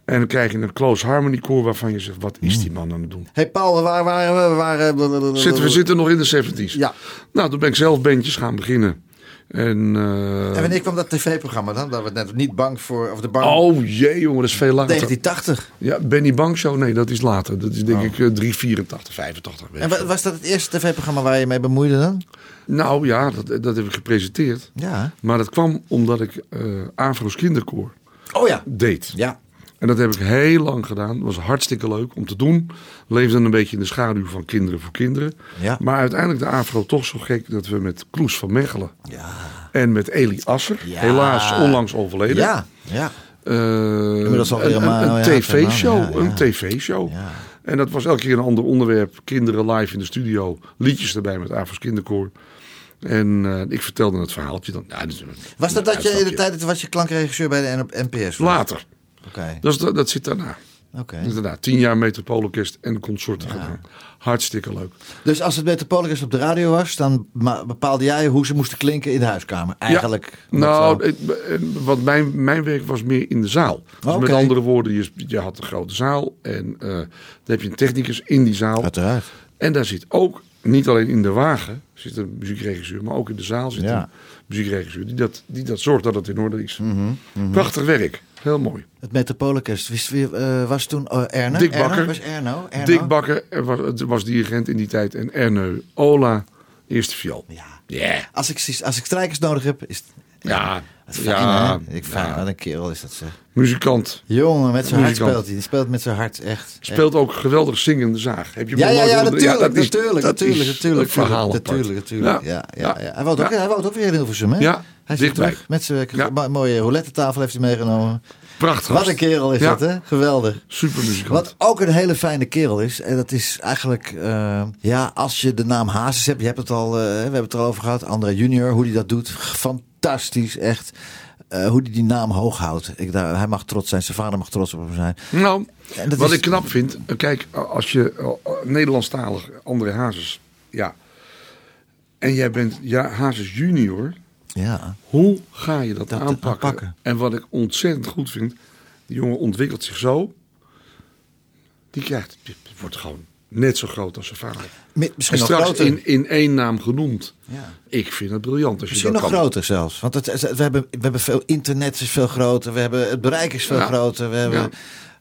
[SPEAKER 3] En dan krijg je een close harmony koor waarvan je zegt, wat is die man aan het doen?
[SPEAKER 2] hey Paul, waar waren we?
[SPEAKER 3] Zitten, we zitten nog in de 70s.
[SPEAKER 2] Ja.
[SPEAKER 3] Nou, toen ben ik zelf bandjes gaan beginnen. En, eh,
[SPEAKER 2] En wanneer kwam dat tv-programma dan? Dat we net niet bang voor... Of de bang...
[SPEAKER 3] Oh jee, jongen, dat is veel later.
[SPEAKER 2] 1980.
[SPEAKER 3] Ja, Benny Bang Show, nee, dat is later. Dat is denk ik eh, 384, 85. weet
[SPEAKER 2] En
[SPEAKER 3] ik
[SPEAKER 2] wa-
[SPEAKER 3] veel.
[SPEAKER 2] was dat het eerste tv-programma waar je mee bemoeide dan?
[SPEAKER 3] Nou ja, dat, dat heb ik gepresenteerd.
[SPEAKER 2] Ja.
[SPEAKER 3] Maar dat kwam omdat ik eh Avro's kinderkoor
[SPEAKER 2] Oh ja.
[SPEAKER 3] deed.
[SPEAKER 2] Ja.
[SPEAKER 3] En dat heb ik heel lang gedaan. Dat was hartstikke leuk om te doen. Leefde dan een beetje in de schaduw van Kinderen voor Kinderen.
[SPEAKER 2] Ja.
[SPEAKER 3] Maar uiteindelijk de AVRO toch zo gek dat we met Kloes van Mechelen
[SPEAKER 2] Ja.
[SPEAKER 3] en met Elie Asser,
[SPEAKER 2] Ja.
[SPEAKER 3] helaas onlangs overleden.
[SPEAKER 2] Ja, ja.
[SPEAKER 3] eh, een,
[SPEAKER 2] ja,
[SPEAKER 3] tv-show. Een tv-show. En dat was elke keer een ander onderwerp. Kinderen live in de studio. Liedjes erbij met Avro's Kinderkoor. En eh, ik vertelde het verhaaltje dan. Ja, dus,
[SPEAKER 2] Was dat dat je in de tijd, was je klankregisseur bij de NPS? was?
[SPEAKER 3] Later.
[SPEAKER 2] Oké,
[SPEAKER 3] Dat, dat, dat zit daarna. daarna. Tien jaar Metropoolorkest en consorten gedaan. Hartstikke leuk.
[SPEAKER 2] Dus als het Metropolis op de radio was, dan bepaalde jij hoe ze moesten klinken in de huiskamer. Eigenlijk.
[SPEAKER 3] Nou, wat mijn, mijn werk was meer in de zaal. Dus met andere woorden, je, je had een grote zaal. En eh dan heb je een technicus in die zaal.
[SPEAKER 2] Uiteraard.
[SPEAKER 3] En daar zit ook, niet alleen in de wagen, zit een muziekregisseur, maar ook in de zaal zit
[SPEAKER 2] Ja.
[SPEAKER 3] een muziekregisseur. Die dat, die dat zorgt dat het in orde is.
[SPEAKER 2] Mhm,
[SPEAKER 3] Prachtig werk. Heel mooi.
[SPEAKER 2] Het Metropoolorkest eh, was toen oh, Erne?
[SPEAKER 3] Dick
[SPEAKER 2] Erno?
[SPEAKER 3] Bakker.
[SPEAKER 2] Was Erno? Erno?
[SPEAKER 3] Dick Bakker er was, het was dirigent in die tijd. En Erne Ola, eerste viool.
[SPEAKER 2] Ja.
[SPEAKER 3] Yeah.
[SPEAKER 2] Als ik, als ik strijkers nodig heb, is het...
[SPEAKER 3] Ja,
[SPEAKER 2] fijn,
[SPEAKER 3] ja,
[SPEAKER 2] hè? Ik fijn,
[SPEAKER 3] ja.
[SPEAKER 2] wat een kerel is dat zeg.
[SPEAKER 3] Muzikant.
[SPEAKER 2] Jongen, met zijn hart speelt hij. Die speelt met zijn hart, echt.
[SPEAKER 3] Speelt ook geweldig zingende zaag. Heb je
[SPEAKER 2] Ja, ja, ja, natuurlijk,
[SPEAKER 3] dat is-
[SPEAKER 2] natuurlijk,
[SPEAKER 3] dat is
[SPEAKER 2] natuurlijk, natuurlijk,
[SPEAKER 3] verhaal
[SPEAKER 2] natuurlijk, natuurlijk, ja, ja, ja. Hij, woont ook, hij woont ook weer in Hilversum, hè?
[SPEAKER 3] Ja,
[SPEAKER 2] hij
[SPEAKER 3] dichtbij.
[SPEAKER 2] terug met zijn
[SPEAKER 3] Ja.
[SPEAKER 2] ma- mooie roulette tafel heeft hij meegenomen.
[SPEAKER 3] Prachtig.
[SPEAKER 2] Wat een kerel is
[SPEAKER 3] Ja.
[SPEAKER 2] dat, hè? Geweldig.
[SPEAKER 3] Super muzikant.
[SPEAKER 2] Wat ook een hele fijne kerel is, en dat is eigenlijk, eh, ja, als je de naam Hazes hebt, je hebt het al, eh, we hebben het erover gehad, André Junior, hoe hij dat doet, fantastisch, echt. Eh, hoe hij die naam hoog houdt. Ik, daar, hij mag trots zijn, zijn vader mag trots op hem zijn.
[SPEAKER 3] Nou,
[SPEAKER 2] En dat
[SPEAKER 3] wat
[SPEAKER 2] is-
[SPEAKER 3] ik knap vind, kijk, als je eh, Nederlandstalig, André Hazes, ja. En jij bent ja, Hazes junior,
[SPEAKER 2] Ja,
[SPEAKER 3] hoe ga je dat,
[SPEAKER 2] Dat
[SPEAKER 3] aanpakken?
[SPEAKER 2] aanpakken.
[SPEAKER 3] En wat ik ontzettend goed vind, die jongen ontwikkelt zich zo, die krijgt, die wordt gewoon net zo groot als zijn vader.
[SPEAKER 2] Mi-
[SPEAKER 3] En
[SPEAKER 2] misschien nog
[SPEAKER 3] straks
[SPEAKER 2] groter.
[SPEAKER 3] in, in één naam genoemd.
[SPEAKER 2] Ja.
[SPEAKER 3] Ik vind het briljant als
[SPEAKER 2] Misschien
[SPEAKER 3] je dat
[SPEAKER 2] nog
[SPEAKER 3] kan.
[SPEAKER 2] groter zelfs. Want het, we, hebben, we hebben veel internet is veel groter. We hebben, het bereik is veel
[SPEAKER 3] Ja.
[SPEAKER 2] groter. We hebben
[SPEAKER 3] Ja.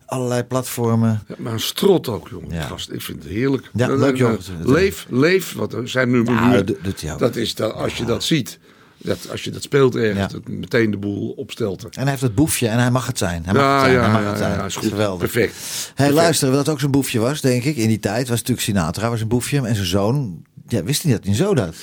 [SPEAKER 2] allerlei platformen.
[SPEAKER 3] Ja, maar een strot ook, jongen. Gast, ik vind het heerlijk.
[SPEAKER 2] Ja,
[SPEAKER 3] Eh,
[SPEAKER 2] leuk,
[SPEAKER 3] eh,
[SPEAKER 2] jongen.
[SPEAKER 3] Leef, leef, wat zijn
[SPEAKER 2] Ja,
[SPEAKER 3] nu.
[SPEAKER 2] dat doet- doet hij ook.
[SPEAKER 3] Dat is dat, als je dat ziet, dat, als je dat speelt ergens, dat meteen de boel opstelt.
[SPEAKER 2] En hij heeft het boefje en hij mag het zijn. Hij mag het zijn.
[SPEAKER 3] ja,
[SPEAKER 2] hij mag
[SPEAKER 3] ja,
[SPEAKER 2] het zijn.
[SPEAKER 3] ja, is goed.
[SPEAKER 2] Geweldig.
[SPEAKER 3] Perfect.
[SPEAKER 2] Hey, luister, wat ook zo'n boefje was, denk ik, in die tijd, was natuurlijk Sinatra, was een boefje. En zijn zoon, ja, wist hij dat niet zo dat?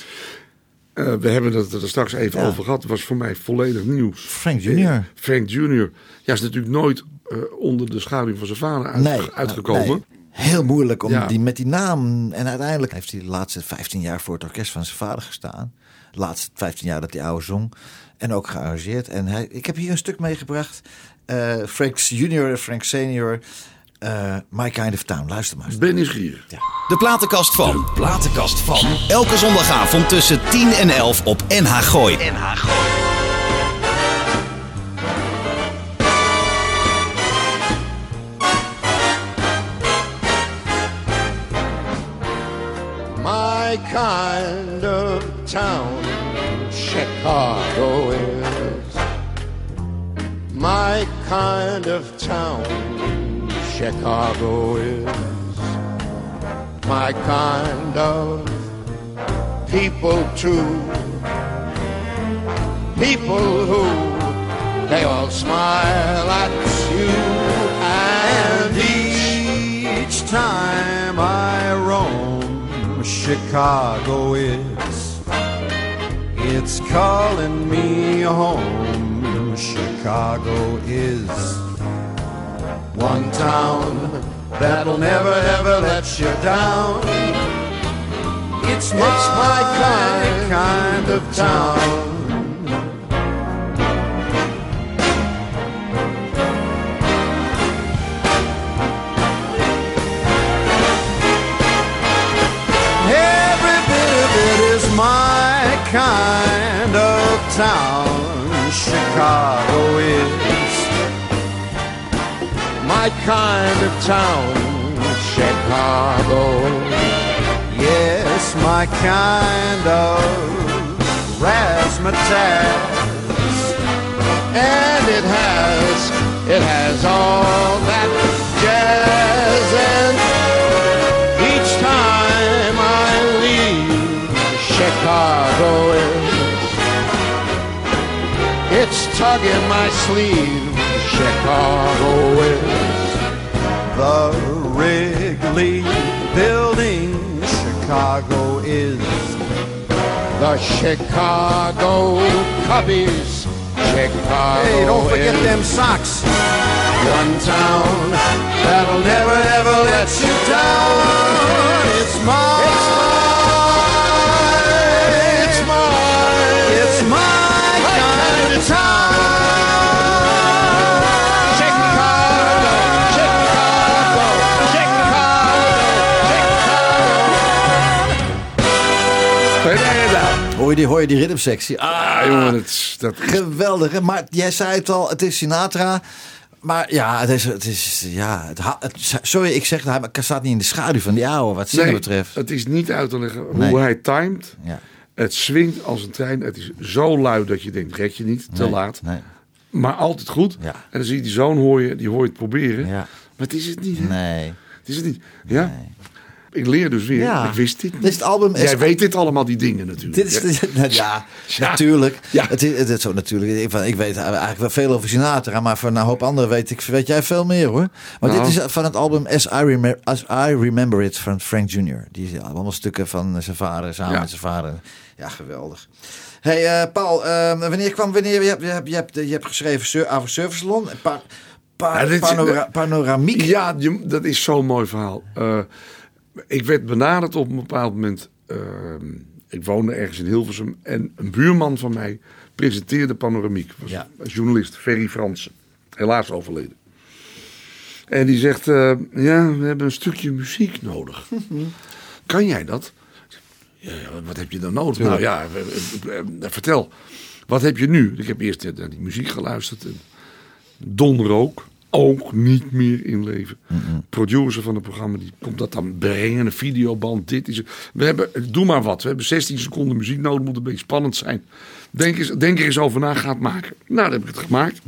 [SPEAKER 3] Eh, we hebben het er straks even
[SPEAKER 2] Ja.
[SPEAKER 3] over gehad. Het was voor mij volledig nieuws.
[SPEAKER 2] Frank Junior.
[SPEAKER 3] Frank Junior. Ja, is natuurlijk nooit eh, onder de schaduw van zijn vader uit-
[SPEAKER 2] Nee,
[SPEAKER 3] uitgekomen.
[SPEAKER 2] nee. Heel moeilijk om
[SPEAKER 3] Ja.
[SPEAKER 2] die met die naam. En uiteindelijk heeft hij de laatste 15 jaar voor het orkest van zijn vader gestaan. De laatste 15 jaar dat hij oude zong. En ook gearrangeerd. En hij, ik heb hier een stuk meegebracht. eh Frank Junior en Frank Senior. eh, My Kind of Town. Luister maar. eens.
[SPEAKER 3] Ben nieuwsgierig.
[SPEAKER 1] De platenkast van. De platenkast van. Elke zondagavond tussen 10 en 11 op NH Gooi. NH Gooi.
[SPEAKER 7] My kind of town, Chicago is. My kind of town, Chicago is. My kind of people too. People who, they all smile at you. And each time I roam, Chicago is. It's calling me home. Chicago is one town that'll never ever let you down. It's my, my kind, kind of town. Town. Chicago is my kind of town. Chicago, yes, my kind of razzmatazz. And it has, it has all that jazz and each time I leave Chicago it's tugging my sleeve Chicago is.
[SPEAKER 8] The Wrigley Building, Chicago is.
[SPEAKER 7] The Chicago Cubbies. Chicago
[SPEAKER 8] Hey, don't forget them socks.
[SPEAKER 7] One town that'll never ever let you down. It's mine. It's mine.
[SPEAKER 2] Je die, hoor je die rhythmsectie? Ah,
[SPEAKER 3] Ja, jongen, dat, is- dat
[SPEAKER 2] geweldig. Maar jij zei het al, het is Sinatra. Maar ja, het is, het is ja, het, het- sorry, ik zeg, hij staat niet in de schaduw van die oude, wat zingen
[SPEAKER 3] Nee,
[SPEAKER 2] betreft.
[SPEAKER 3] het is niet uit te leggen
[SPEAKER 2] Nee.
[SPEAKER 3] hoe hij timed.
[SPEAKER 2] Ja.
[SPEAKER 3] Het swingt als een trein. Het is zo luid dat je denkt, red je niet, te
[SPEAKER 2] Nee,
[SPEAKER 3] laat.
[SPEAKER 2] Nee,
[SPEAKER 3] Maar altijd goed.
[SPEAKER 2] Ja.
[SPEAKER 3] En dan zie je die zoon hoor je, die hoor je het proberen.
[SPEAKER 2] ja,
[SPEAKER 3] Maar het is het niet. hè?
[SPEAKER 2] nee.
[SPEAKER 3] Het is het niet. Ja? Ik leer dus weer.
[SPEAKER 2] Ja.
[SPEAKER 3] Ik wist dit niet.
[SPEAKER 2] Dit is het album.
[SPEAKER 3] Jij weet dit allemaal, die dingen natuurlijk.
[SPEAKER 2] Dit is,
[SPEAKER 3] Ja.
[SPEAKER 2] de- <laughs> ja,
[SPEAKER 3] Ja.
[SPEAKER 2] natuurlijk.
[SPEAKER 3] Ja.
[SPEAKER 2] Het is, het is zo natuurlijk. Ik, ik weet eigenlijk wel veel over Sinatra, maar van een hoop anderen weet, ik, weet jij veel meer hoor. Maar
[SPEAKER 3] Nou.
[SPEAKER 2] dit is van het album As I, Remember, As I Remember It van Frank Jr. Die allemaal stukken van zijn vader, samen met zijn vader. Ja, geweldig. Hey eh, Paul, eh, wanneer kwam, wanneer, je hebt, je hebt, je hebt, je hebt geschreven over Surfersalon, pa, pa,
[SPEAKER 3] Ja,
[SPEAKER 2] panora- panoramiek.
[SPEAKER 3] Ja, dat is zo'n mooi verhaal. Eh, ik werd benaderd op een bepaald moment. eh, ik woonde ergens in Hilversum. En een buurman van mij presenteerde Panoramiek. Was
[SPEAKER 2] Ja.
[SPEAKER 3] een journalist, Ferry Fransen. Helaas overleden. En die zegt, eh, ja, we hebben een stukje muziek nodig. <laughs> kan jij dat? Ja, ja, wat heb je dan nodig? Nou ja, eh, vertel. Wat heb je nu? Ik heb eerst naar die muziek geluisterd. En Don Rook, ook niet meer in leven. Producer van het programma, die komt dat dan brengen. Een videoband, dit is... We hebben, doe maar wat. We hebben 16 seconden muziek nodig, moet een beetje spannend zijn. Denk, eens, denk er eens over na, ga het maken. Nou, dan heb ik het gemaakt.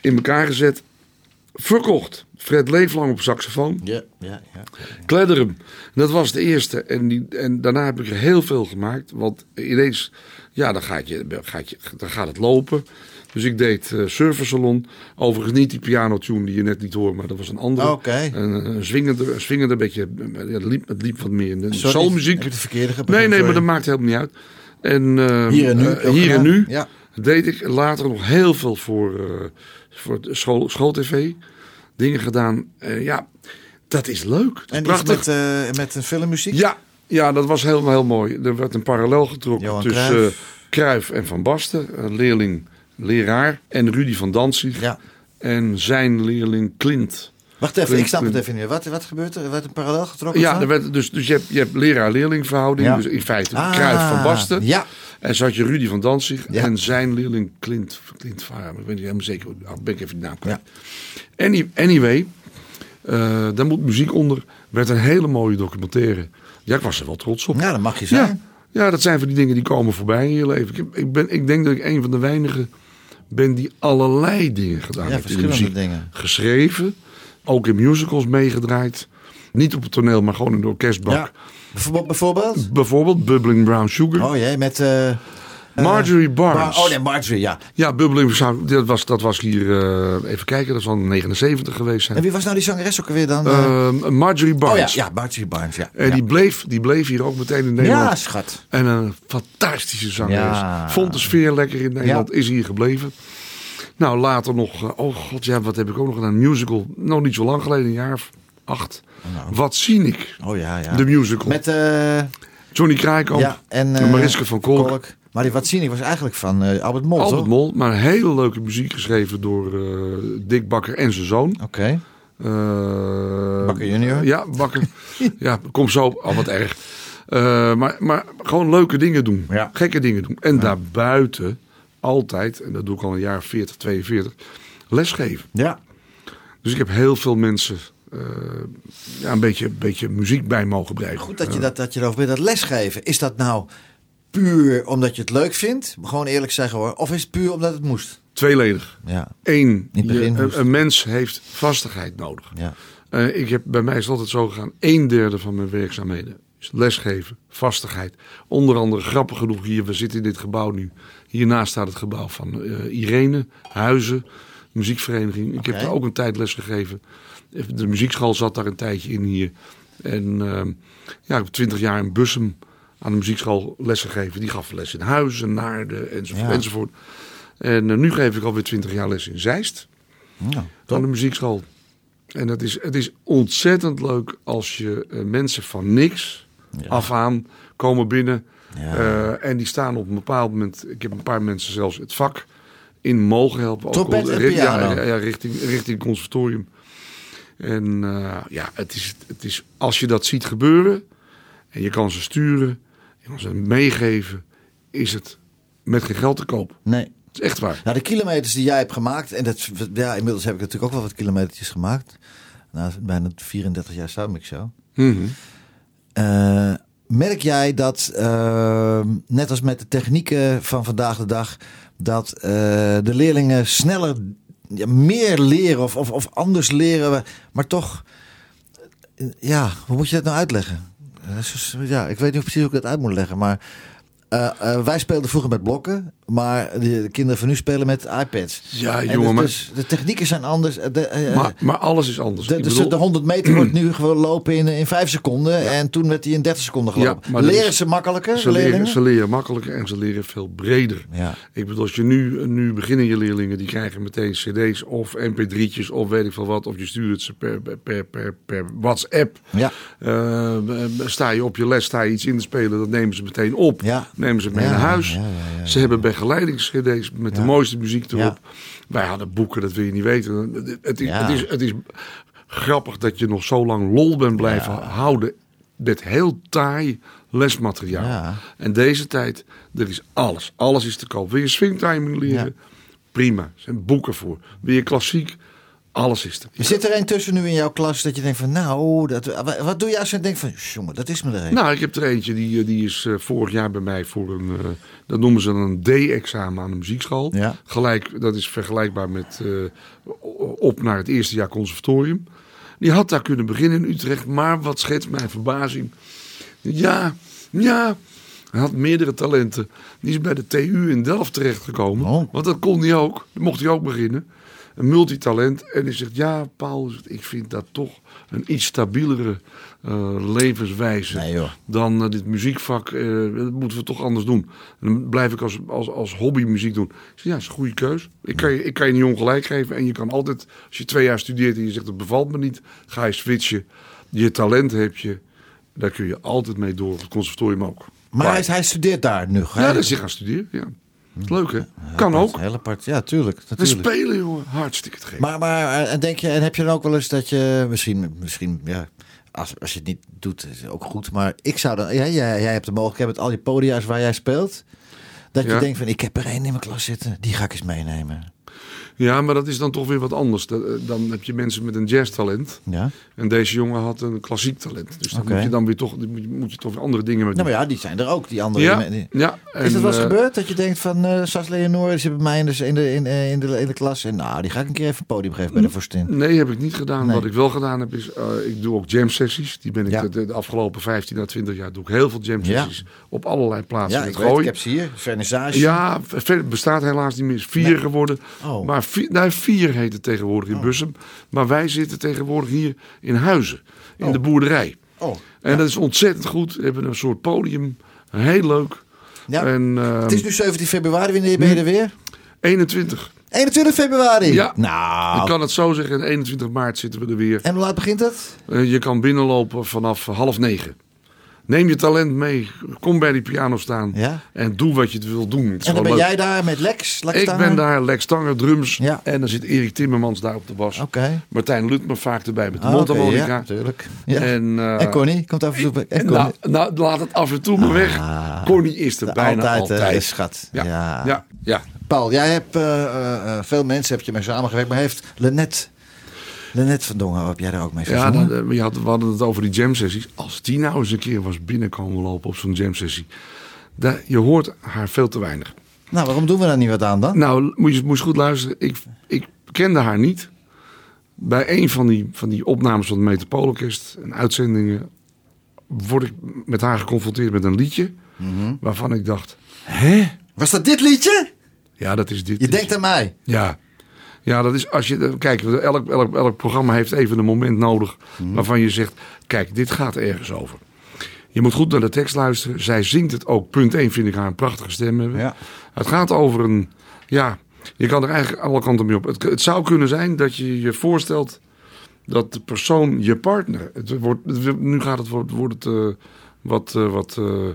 [SPEAKER 3] In elkaar gezet. Verkocht. Fred Leeflang op saxofoon.
[SPEAKER 2] Ja, ja, ja.
[SPEAKER 3] Kledderum. Dat was de eerste. En, die, en daarna heb ik er heel veel gemaakt. Want ineens, ja, dan gaat, je, gaat, je, dan gaat het lopen. Dus ik deed eh Surfersalon. Overigens niet die pianotune die je net liet horen, maar dat was een andere. Een, een zwingende, een zwingende beetje. ja, Het liep, het liep wat meer in de
[SPEAKER 2] Sorry,
[SPEAKER 3] soulmuziek.
[SPEAKER 2] heb verkeerde
[SPEAKER 3] Nee, nee,
[SPEAKER 2] sorry.
[SPEAKER 3] maar dat maakt helemaal niet uit. En, eh,
[SPEAKER 2] Hier en nu
[SPEAKER 3] eh, hier en nu
[SPEAKER 2] Ja.
[SPEAKER 3] deed ik later nog heel veel voor, eh voor school, schooltv. Dingen gedaan. Ja, dat is leuk. Dat
[SPEAKER 2] En
[SPEAKER 3] prachtig.
[SPEAKER 2] met, met een filmmuziek?
[SPEAKER 3] Ja, ja, dat was helemaal heel mooi. Er werd een parallel getrokken
[SPEAKER 2] Johan
[SPEAKER 3] tussen
[SPEAKER 2] Cruijff.
[SPEAKER 3] Cruijff en Van Basten. Een leerling, leraar. En Rudy van Danzig.
[SPEAKER 2] Ja.
[SPEAKER 3] En zijn leerling Clint.
[SPEAKER 2] Wacht even,
[SPEAKER 3] Clint-
[SPEAKER 2] ik snap het even niet. Wat, wat gebeurt er? Er werd een parallel getrokken?
[SPEAKER 3] Ja,
[SPEAKER 2] van?
[SPEAKER 3] er werd, dus, dus je hebt, je hebt leraar-leerling verhouding.
[SPEAKER 2] Ja.
[SPEAKER 3] Dus in feite
[SPEAKER 2] Ah,
[SPEAKER 3] Cruijff van Basten.
[SPEAKER 2] Ja.
[SPEAKER 3] En zo had je Rudy van Danzig
[SPEAKER 2] Ja.
[SPEAKER 3] en zijn leerling Clint, Clint Vaar. Ik weet niet helemaal zeker, oh, ben ik even de naam kwijt. Any, anyway, eh, daar moet muziek onder. Werd een hele mooie documentaire. Ja, ik was er wel trots op.
[SPEAKER 2] Ja, dat mag je zijn.
[SPEAKER 3] Ja, ja, dat zijn van die dingen die komen voorbij in je leven. Ik, heb- ik, ben, ik denk dat ik een van de weinigen ben die allerlei dingen gedaan
[SPEAKER 2] Ja,
[SPEAKER 3] heeft in de
[SPEAKER 2] verschillende
[SPEAKER 3] muziek.
[SPEAKER 2] dingen.
[SPEAKER 3] Geschreven, ook in musicals meegedraaid. Niet op het toneel, maar gewoon in de orkestbak.
[SPEAKER 2] Ja. Bijvoorbeeld? bijvoorbeeld?
[SPEAKER 3] Bijvoorbeeld Bubbling Brown Sugar.
[SPEAKER 2] Oh jee, met... eh,
[SPEAKER 3] Marjorie
[SPEAKER 2] Bar-
[SPEAKER 3] Barnes.
[SPEAKER 2] oh nee, Marjorie, ja.
[SPEAKER 3] Ja, Bubbling. Dat was, dat was hier, eh, even kijken, dat zal 79 geweest zijn.
[SPEAKER 2] En wie was nou die zangeres ook alweer dan? eh?
[SPEAKER 3] Marjorie
[SPEAKER 2] oh ja,
[SPEAKER 3] Barnes.
[SPEAKER 2] ja, Marjorie Barnes, ja.
[SPEAKER 3] En die, bleef, die bleef hier ook meteen in Nederland.
[SPEAKER 2] Ja, schat.
[SPEAKER 3] En een fantastische zangeres.
[SPEAKER 2] Ja.
[SPEAKER 3] Vond de sfeer lekker in Nederland. Is hier gebleven. Nou, later nog... eh, Oh god, ja, wat heb ik ook nog gedaan? Een musical. Nog niet zo lang geleden, een jaar of acht. Wat zie ik?
[SPEAKER 2] Oh ja, ja.
[SPEAKER 3] De musical.
[SPEAKER 2] Met, eh
[SPEAKER 3] Johnny Krijkamp.
[SPEAKER 2] ja, en... eh,
[SPEAKER 3] Mariska van Kolk.
[SPEAKER 2] Maar die Wat zie ik was eigenlijk van eh, Albert Mol,
[SPEAKER 3] Albert
[SPEAKER 2] toch?
[SPEAKER 3] Mol. Maar hele leuke muziek geschreven door eh, Dick Bakker en zijn zoon.
[SPEAKER 2] Oké.
[SPEAKER 3] Eh,
[SPEAKER 2] Bakker junior?
[SPEAKER 3] Ja, Bakker. <laughs> ja, kom zo. Al wat erg. Maar, maar gewoon leuke dingen doen.
[SPEAKER 2] Ja.
[SPEAKER 3] Gekke dingen doen. En daarbuiten altijd, en dat doe ik al een jaar of 40, 42, lesgeven.
[SPEAKER 2] Ja.
[SPEAKER 3] Dus ik heb heel veel mensen ja, een, beetje, beetje muziek bij mogen brengen.
[SPEAKER 2] Goed dat je, dat, dat je erover bent. Dat lesgeven, is dat nou puur omdat je het leuk vindt? Gewoon eerlijk zeggen hoor. Of is het puur omdat het moest?
[SPEAKER 3] Tweeledig.
[SPEAKER 2] Ja.
[SPEAKER 3] Eén, je- een, een mens heeft vastigheid nodig.
[SPEAKER 2] Ja.
[SPEAKER 3] Eh, ik heb, bij mij is het altijd zo gegaan. Een derde van mijn werkzaamheden is lesgeven, vastigheid. Onder andere, grappig genoeg hier, we zitten in dit gebouw nu. Hiernaast staat het gebouw van eh, Irene Huizen. muziekvereniging. Ik heb daar ook een tijd les gegeven. De muziekschool zat daar een tijdje in hier. En ehm, ja, ik heb twintig jaar in Bussum aan de muziekschool les gegeven. Die gaf les in Huizen, Naarden enzovoort.
[SPEAKER 2] Ja.
[SPEAKER 3] enzovoort. En eh, nu geef ik alweer twintig jaar les in Zeist
[SPEAKER 2] Ja.
[SPEAKER 3] aan de muziekschool. En het is, het is ontzettend leuk als je eh, mensen van niks af aan komen binnen.
[SPEAKER 2] Ja.
[SPEAKER 3] Eh, en die staan op een bepaald moment. Ik heb een paar mensen zelfs het vak in mogen helpen. Ook al- ja, ja, ja, richting, richting conservatorium. En ja, het is, het is als je dat ziet gebeuren. En je kan ze sturen. Ze meegeven. Is het met geen geld te koop.
[SPEAKER 2] Nee.
[SPEAKER 3] Het is echt waar.
[SPEAKER 2] Nou, de kilometers die jij hebt gemaakt, en dat, ja, inmiddels heb ik natuurlijk ook wel wat kilometertjes gemaakt. Na bijna 34 jaar Soundmix Show.
[SPEAKER 3] Mhm.
[SPEAKER 2] Eh, merk jij dat, eh, net als met de technieken van vandaag de dag, dat eh, de leerlingen sneller, ja, meer leren of, of, of anders leren, maar toch, eh, ja, hoe moet je dat nou uitleggen? Ja, ik weet niet precies hoe ik dat uit moet leggen, maar eh, eh, wij speelden vroeger met blokken, maar de, de kinderen van nu spelen met iPads.
[SPEAKER 3] Ja,
[SPEAKER 2] En
[SPEAKER 3] jongen,
[SPEAKER 2] dus,
[SPEAKER 3] maar-
[SPEAKER 2] dus de technieken zijn anders. eh, De, eh,
[SPEAKER 3] Maar, maar alles is anders.
[SPEAKER 2] de, dus
[SPEAKER 3] bedoel-
[SPEAKER 2] de 100 meter wordt nu gewoon lopen in, in 5 seconden. En toen werd hij in 30 seconden gelopen.
[SPEAKER 3] Ja,
[SPEAKER 2] leren
[SPEAKER 3] is-
[SPEAKER 2] ze makkelijker,
[SPEAKER 3] Ze leren, ze leren makkelijker en ze leren veel breder.
[SPEAKER 2] Ja.
[SPEAKER 3] Ik bedoel, als je nu, nu beginnen je leerlingen, die krijgen meteen cd's of mp3'tjes of weet ik veel wat. Of je stuurt het ze per, per, per, per WhatsApp.
[SPEAKER 2] Ja.
[SPEAKER 3] Eh, sta je op je les, sta je iets in te spelen, dat nemen ze meteen op.
[SPEAKER 2] Ja.
[SPEAKER 3] Nemen ze mee naar huis. ze hebben begeleidings-cd's met de mooiste muziek erop.
[SPEAKER 2] Ja.
[SPEAKER 3] Wij hadden boeken, dat wil je niet weten. Het, is, het, is, het is grappig dat je nog zo lang lol bent blijven houden met heel taai lesmateriaal. En deze tijd, er is alles. Alles is te koop. Wil je swingtiming leren? Prima. Er zijn boeken voor. Wil je klassiek? Alles is er.
[SPEAKER 2] Zit er een tussen nu in jouw klas dat je denkt van nou, dat, wat, doe je als je denkt van jongen, dat is me er een.
[SPEAKER 3] Nou, ik heb er eentje, die, eh, die is eh, vorig jaar bij mij voor een, eh, dat noemen ze een D-examen aan de muziekschool.
[SPEAKER 2] Ja.
[SPEAKER 3] Gelijk, dat is vergelijkbaar met op naar het eerste jaar conservatorium. Die had daar kunnen beginnen in Utrecht, maar wat schetst mijn verbazing. Ja, ja, hij had meerdere talenten. Die is bij de TU in Delft terechtgekomen,
[SPEAKER 2] Oh.
[SPEAKER 3] want dat kon hij ook. Mocht hij ook beginnen. Een multitalent. En hij zegt, ja, Paul, ik vind dat toch een iets stabielere eh, levenswijze
[SPEAKER 2] Nee,
[SPEAKER 3] dan eh, dit muziekvak. eh, dat moeten we toch anders doen. En dan blijf ik als, als, als hobby muziek doen. Ik zeg, ja, dat is een goede keus. Ik kan, je, ik kan je niet ongelijk geven. En je kan altijd, als je twee jaar studeert en je zegt, het bevalt me niet. Ga je switchen. Je talent heb je. Daar kun je altijd mee door. Het conservatorium ook.
[SPEAKER 2] maar hij, hij studeert daar nu.
[SPEAKER 3] Ja, dat is hij gaan studeren. Ja. Leuk hè? Kan ook.
[SPEAKER 2] Heel apart. Ja, tuurlijk. Natuurlijk.
[SPEAKER 3] spelen jongen. Hartstikke te gek.
[SPEAKER 2] Maar, maar en denk je, en heb je dan ook wel eens dat je misschien, misschien ja, als, als je het niet doet, is het ook goed. Maar ik zou dan, ja, jij, jij hebt de mogelijkheid met al die podia's waar jij speelt. Dat je
[SPEAKER 3] Ja.
[SPEAKER 2] denkt van, ik heb er één in mijn klas zitten, die ga ik eens meenemen.
[SPEAKER 3] Ja, maar dat is dan toch weer wat anders. Eh, Dan heb je mensen met een jazztalent.
[SPEAKER 2] Ja.
[SPEAKER 3] En deze jongen had een klassiek talent. Dus dan moet je dan weer toch, moet je, toch weer andere dingen mee
[SPEAKER 2] Nou maar ja, die zijn er ook, die andere.
[SPEAKER 3] ja,
[SPEAKER 2] die-
[SPEAKER 3] ja.
[SPEAKER 2] is dat wel eens
[SPEAKER 3] eh,
[SPEAKER 2] gebeurd dat je denkt van eh Sas Leonor die zit bij mij in de, in, de, in, in, de, in de klas en nou, die ga ik een keer even een podium geven bij de vorstin.
[SPEAKER 3] Nee, heb ik niet gedaan.
[SPEAKER 2] Nee.
[SPEAKER 3] Wat ik wel gedaan heb is, ik doe ook jam sessies. Die ben ik
[SPEAKER 2] Ja.
[SPEAKER 3] de, afgelopen 15 à 20 jaar doe ik heel veel jam sessies. Op allerlei plaatsen
[SPEAKER 2] Ja, ik weet, ik heb ze hier, vernissage.
[SPEAKER 3] Ja, bestaat helaas niet meer. Is vier
[SPEAKER 2] Nee.
[SPEAKER 3] geworden.
[SPEAKER 2] Oh.
[SPEAKER 3] Maar vier, nou, vier heet het tegenwoordig in Bussum. Maar wij zitten tegenwoordig hier in Huizen. In de boerderij.
[SPEAKER 2] Oh,
[SPEAKER 3] En dat is ontzettend goed. We hebben een soort podium. Heel leuk.
[SPEAKER 2] Ja.
[SPEAKER 3] En eh,
[SPEAKER 2] Het is nu 17 februari, wanneer ben je er weer?
[SPEAKER 3] 21.
[SPEAKER 2] 21 februari?
[SPEAKER 3] Ja.
[SPEAKER 2] Nou,
[SPEAKER 3] Ik kan het zo zeggen. En 21 maart zitten we er weer.
[SPEAKER 2] en hoe laat begint het?
[SPEAKER 3] Eh, je kan binnenlopen vanaf half negen. Neem je talent mee. Kom bij die piano staan.
[SPEAKER 2] Ja.
[SPEAKER 3] En doe wat je wil doen.
[SPEAKER 2] En dan ben
[SPEAKER 3] leuk.
[SPEAKER 2] jij daar met Lex? Lex
[SPEAKER 3] Ik ben daar, Lex Tanger, drums.
[SPEAKER 2] Ja.
[SPEAKER 3] En dan zit Erik Timmermans daar op de bas.
[SPEAKER 2] Oké.
[SPEAKER 3] Martijn Lutmer vaak erbij met de
[SPEAKER 2] Ah, ja, natuurlijk. Ja.
[SPEAKER 3] En, eh,
[SPEAKER 2] En Connie komt af en toe bij. En
[SPEAKER 3] nou, nou, laat het af en toe maar weg. Connie is er bijna
[SPEAKER 2] altijd,
[SPEAKER 3] altijd.
[SPEAKER 2] eh, schat.
[SPEAKER 3] Ja.
[SPEAKER 2] Ja.
[SPEAKER 3] Ja. Ja.
[SPEAKER 2] Paul, jij hebt eh, veel mensen heb je mee samengewerkt, maar heeft Lennet, Lennet van Dongen, heb jij daar ook mee
[SPEAKER 3] Ja,
[SPEAKER 2] gezongen?
[SPEAKER 3] dan, eh, we, hadden, we hadden het over die jam sessies. Als die nou eens een keer was binnenkomen lopen op zo'n jam sessie. Da- je hoort haar veel te weinig.
[SPEAKER 2] Nou, waarom doen we daar niet wat aan dan?
[SPEAKER 3] Nou, moet je, moet je goed luisteren. Ik, ik kende haar niet. Bij een van die, van die opnames van het Metropoolorkest en uitzendingen... word ik met haar geconfronteerd met een liedje...
[SPEAKER 2] Mhm.
[SPEAKER 3] waarvan ik dacht, hè?
[SPEAKER 2] Was dat dit liedje?
[SPEAKER 3] Ja, dat is dit.
[SPEAKER 2] Je denkt aan mij.
[SPEAKER 3] Ja. Ja, dat is als je. Kijk, elk, elk, elk programma heeft even een moment nodig.
[SPEAKER 2] Mhm.
[SPEAKER 3] waarvan je zegt: Kijk, dit gaat ergens over. Je moet goed naar de tekst luisteren. Zij zingt het ook. Punt 1 vind ik haar een prachtige stem hebben.
[SPEAKER 2] Ja.
[SPEAKER 3] Het gaat over een. Ja, je kan er eigenlijk alle kanten mee op. Het, het zou kunnen zijn dat je je voorstelt. dat de persoon, je partner. Het wordt, nu gaat het, wordt, wordt het eh, wat, eh, wat eh,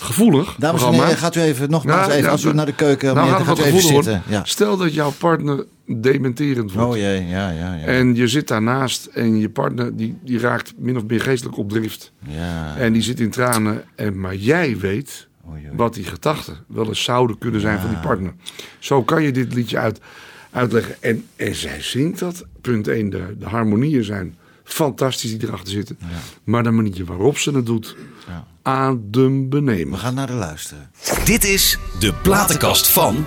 [SPEAKER 3] gevoelig.
[SPEAKER 2] Dames en heren, gaat u even nogmaals
[SPEAKER 3] Ja,
[SPEAKER 2] even,
[SPEAKER 3] ja,
[SPEAKER 2] als u naar de keuken
[SPEAKER 3] nou
[SPEAKER 2] meneer,
[SPEAKER 3] gaat
[SPEAKER 2] u even zitten. Ja.
[SPEAKER 3] Stel dat jouw partner dementerend wordt.
[SPEAKER 2] Oh jee, ja, ja, ja.
[SPEAKER 3] En je zit daarnaast en je partner die, die raakt min of meer geestelijk op drift.
[SPEAKER 2] ja.
[SPEAKER 3] En die zit in tranen. En, maar jij weet wat die gedachten wel eens zouden kunnen zijn van die partner. Zo kan je dit liedje uit, uitleggen. En, en zij zingt dat. Punt 1, de, de harmonieën zijn fantastisch die erachter zitten. Maar de manier waarop ze het doet,
[SPEAKER 2] Ja. We
[SPEAKER 3] adembenemend.
[SPEAKER 2] gaan naar de luisteren.
[SPEAKER 1] Dit is de platenkast van.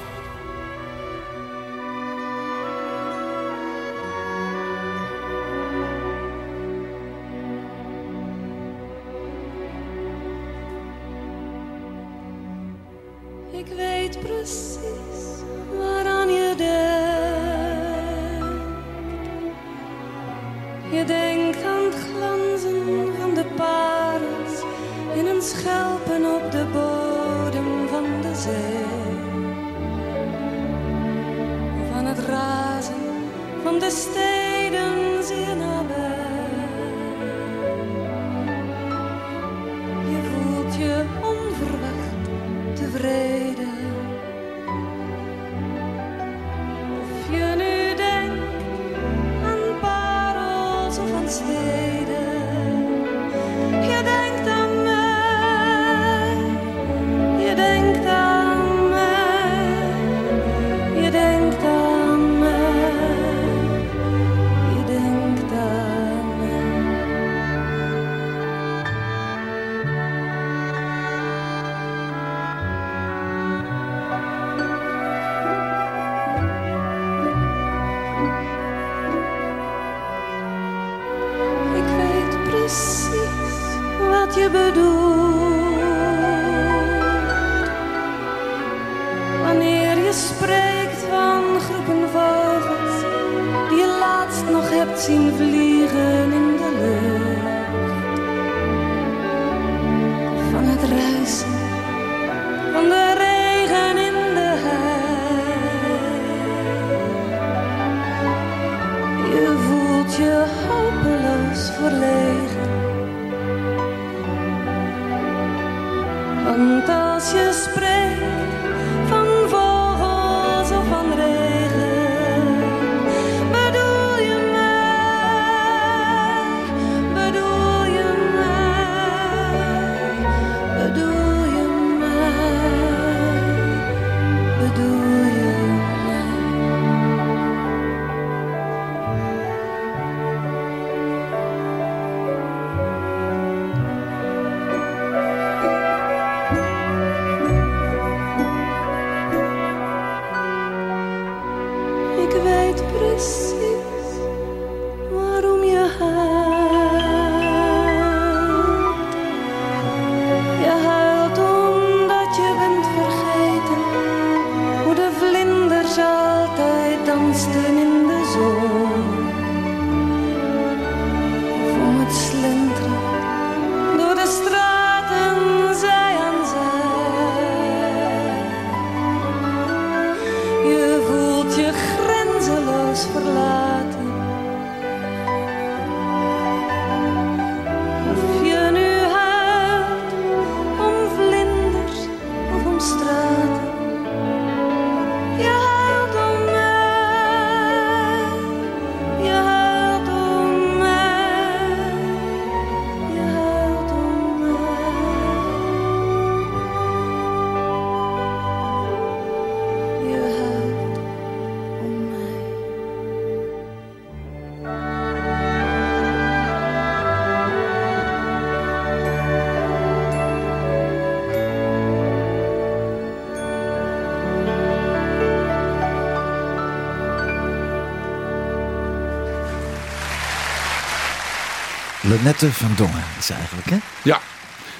[SPEAKER 2] Lenette van Dongen is eigenlijk, hè?
[SPEAKER 3] Ja,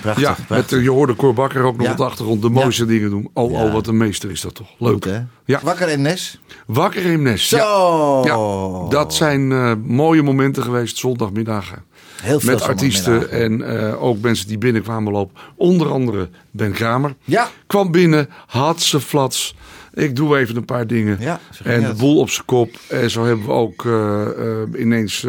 [SPEAKER 2] Prachtig,
[SPEAKER 3] ja,
[SPEAKER 2] prachtig.
[SPEAKER 3] Met, eh, je hoorde Cor Bakker ook nog
[SPEAKER 2] Ja.
[SPEAKER 3] op de achtergrond de mooiste dingen doen. Oh,
[SPEAKER 2] Ja.
[SPEAKER 3] oh, wat een meester is dat toch. Leuk.
[SPEAKER 2] Goed, hè?
[SPEAKER 3] Ja.
[SPEAKER 2] Wakker en Nes.
[SPEAKER 3] Wakker in Nes.
[SPEAKER 2] Zo.
[SPEAKER 3] Ja. Ja, dat zijn eh, mooie momenten geweest, zondagmiddagen.
[SPEAKER 2] Heel veel
[SPEAKER 3] Met artiesten en eh, ook mensen die binnenkwamen lopen. Onder andere Ben Kramer.
[SPEAKER 2] Ja.
[SPEAKER 3] Kwam binnen, had ze flats. Ik doe even een paar dingen.
[SPEAKER 2] Ja,
[SPEAKER 3] en de boel op zijn kop. En zo hebben we ook ineens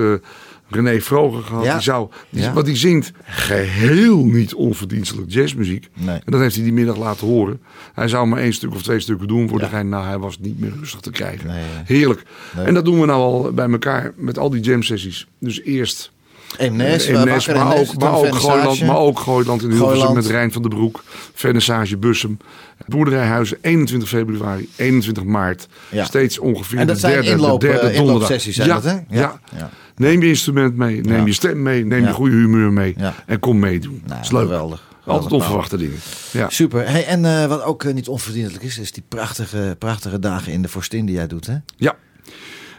[SPEAKER 3] René Vroger gehad.
[SPEAKER 2] Ja.
[SPEAKER 3] Die zou, die,
[SPEAKER 2] Ja.
[SPEAKER 3] Want die zingt geheel niet onverdienstelijk jazzmuziek.
[SPEAKER 2] Nee.
[SPEAKER 3] En dat heeft hij die middag laten horen. Hij zou maar één stuk of twee stukken doen voor degene. Nou, hij was niet meer rustig te krijgen.
[SPEAKER 2] Nee.
[SPEAKER 3] Heerlijk.
[SPEAKER 2] Nee.
[SPEAKER 3] En dat doen we nou al bij elkaar met al die jam sessies. Dus eerst
[SPEAKER 2] Eemnes, en
[SPEAKER 3] maar, ook, maar, ook. Gooiland, maar ook Gooiland in Hilversum
[SPEAKER 2] Gooiland.
[SPEAKER 3] met Rijn van den Broek. Vernissage Bussum. Boerderijhuizen 21 februari, 21 maart.
[SPEAKER 2] Ja.
[SPEAKER 3] Steeds ongeveer
[SPEAKER 2] En dat
[SPEAKER 3] de
[SPEAKER 2] zijn
[SPEAKER 3] derde,
[SPEAKER 2] inloop-
[SPEAKER 3] de derde
[SPEAKER 2] eh,
[SPEAKER 3] donderdag.
[SPEAKER 2] zijn
[SPEAKER 3] ja,
[SPEAKER 2] dat, hè?
[SPEAKER 3] Ja.
[SPEAKER 2] Ja.
[SPEAKER 3] Neem je instrument mee, neem
[SPEAKER 2] Ja.
[SPEAKER 3] je stem mee, neem je goede humeur mee. En kom meedoen.
[SPEAKER 2] Nou,
[SPEAKER 3] is leuk.
[SPEAKER 2] geweldig.
[SPEAKER 3] Altijd onverwachte dingen. Ja.
[SPEAKER 2] Super. Hey, en eh, wat ook eh, niet onverdienstelijk is, is die prachtige, prachtige dagen in de Forstin die jij doet, hè?
[SPEAKER 3] Ja,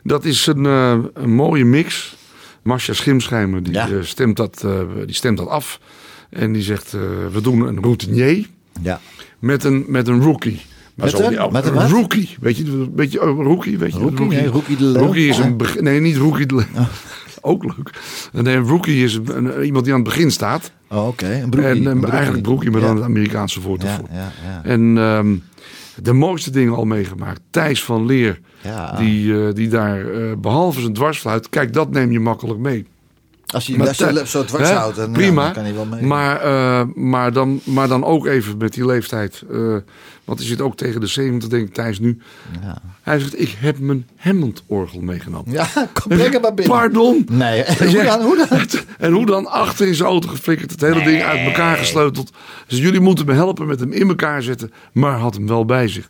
[SPEAKER 3] dat is een, eh, een mooie mix. Marcia Schimschijmer die,
[SPEAKER 2] Ja.
[SPEAKER 3] stemt dat, die stemt dat af. En die zegt, we doen een routinier
[SPEAKER 2] Ja.
[SPEAKER 3] met een, met een rookie. Maar
[SPEAKER 2] Met
[SPEAKER 3] zo-
[SPEAKER 2] een? Met een
[SPEAKER 3] rookie. Weet je, een beetje een rookie. Weet je,
[SPEAKER 2] Rookie? Nee, Rookie de.
[SPEAKER 3] Rookie is een begin, nee, niet rookie de Leeuw. <laughs> Ook leuk. Nee, een rookie is een, een- iemand die aan het begin staat.
[SPEAKER 2] Oh, oké. Een broekie.
[SPEAKER 3] en
[SPEAKER 2] een
[SPEAKER 3] eh,
[SPEAKER 2] broekie.
[SPEAKER 3] eigenlijk broekie, maar
[SPEAKER 2] Ja.
[SPEAKER 3] dan het Amerikaanse woord ervoor.
[SPEAKER 2] ja, ja.
[SPEAKER 3] En ehm, de mooiste dingen al meegemaakt. Thijs van Leer,
[SPEAKER 2] Ja.
[SPEAKER 3] die, eh, die daar eh, behalve zijn dwarsfluit, kijk, dat neem je makkelijk mee.
[SPEAKER 2] Als je best
[SPEAKER 3] Thij-
[SPEAKER 2] zo dwars
[SPEAKER 3] hè,
[SPEAKER 2] houdt, dan,
[SPEAKER 3] prima.
[SPEAKER 2] dan kan hij wel mee.
[SPEAKER 3] Maar, eh, maar, dan, maar dan ook even met die leeftijd. eh, want hij zit ook tegen de 70, denk ik, Thijs nu.
[SPEAKER 2] Ja.
[SPEAKER 3] Hij zegt, ik heb mijn Hammond-orgel meegenomen.
[SPEAKER 2] Ja, kom, hem maar binnen.
[SPEAKER 3] Pardon?
[SPEAKER 2] Nee,
[SPEAKER 3] Hij <laughs>
[SPEAKER 2] hoe dan? Hoe dan?
[SPEAKER 3] En hoe dan achter in zijn auto geflikkerd, het hele ding uit elkaar gesleuteld. Dus jullie moeten me helpen met hem in elkaar zetten, maar had hem wel bij zich.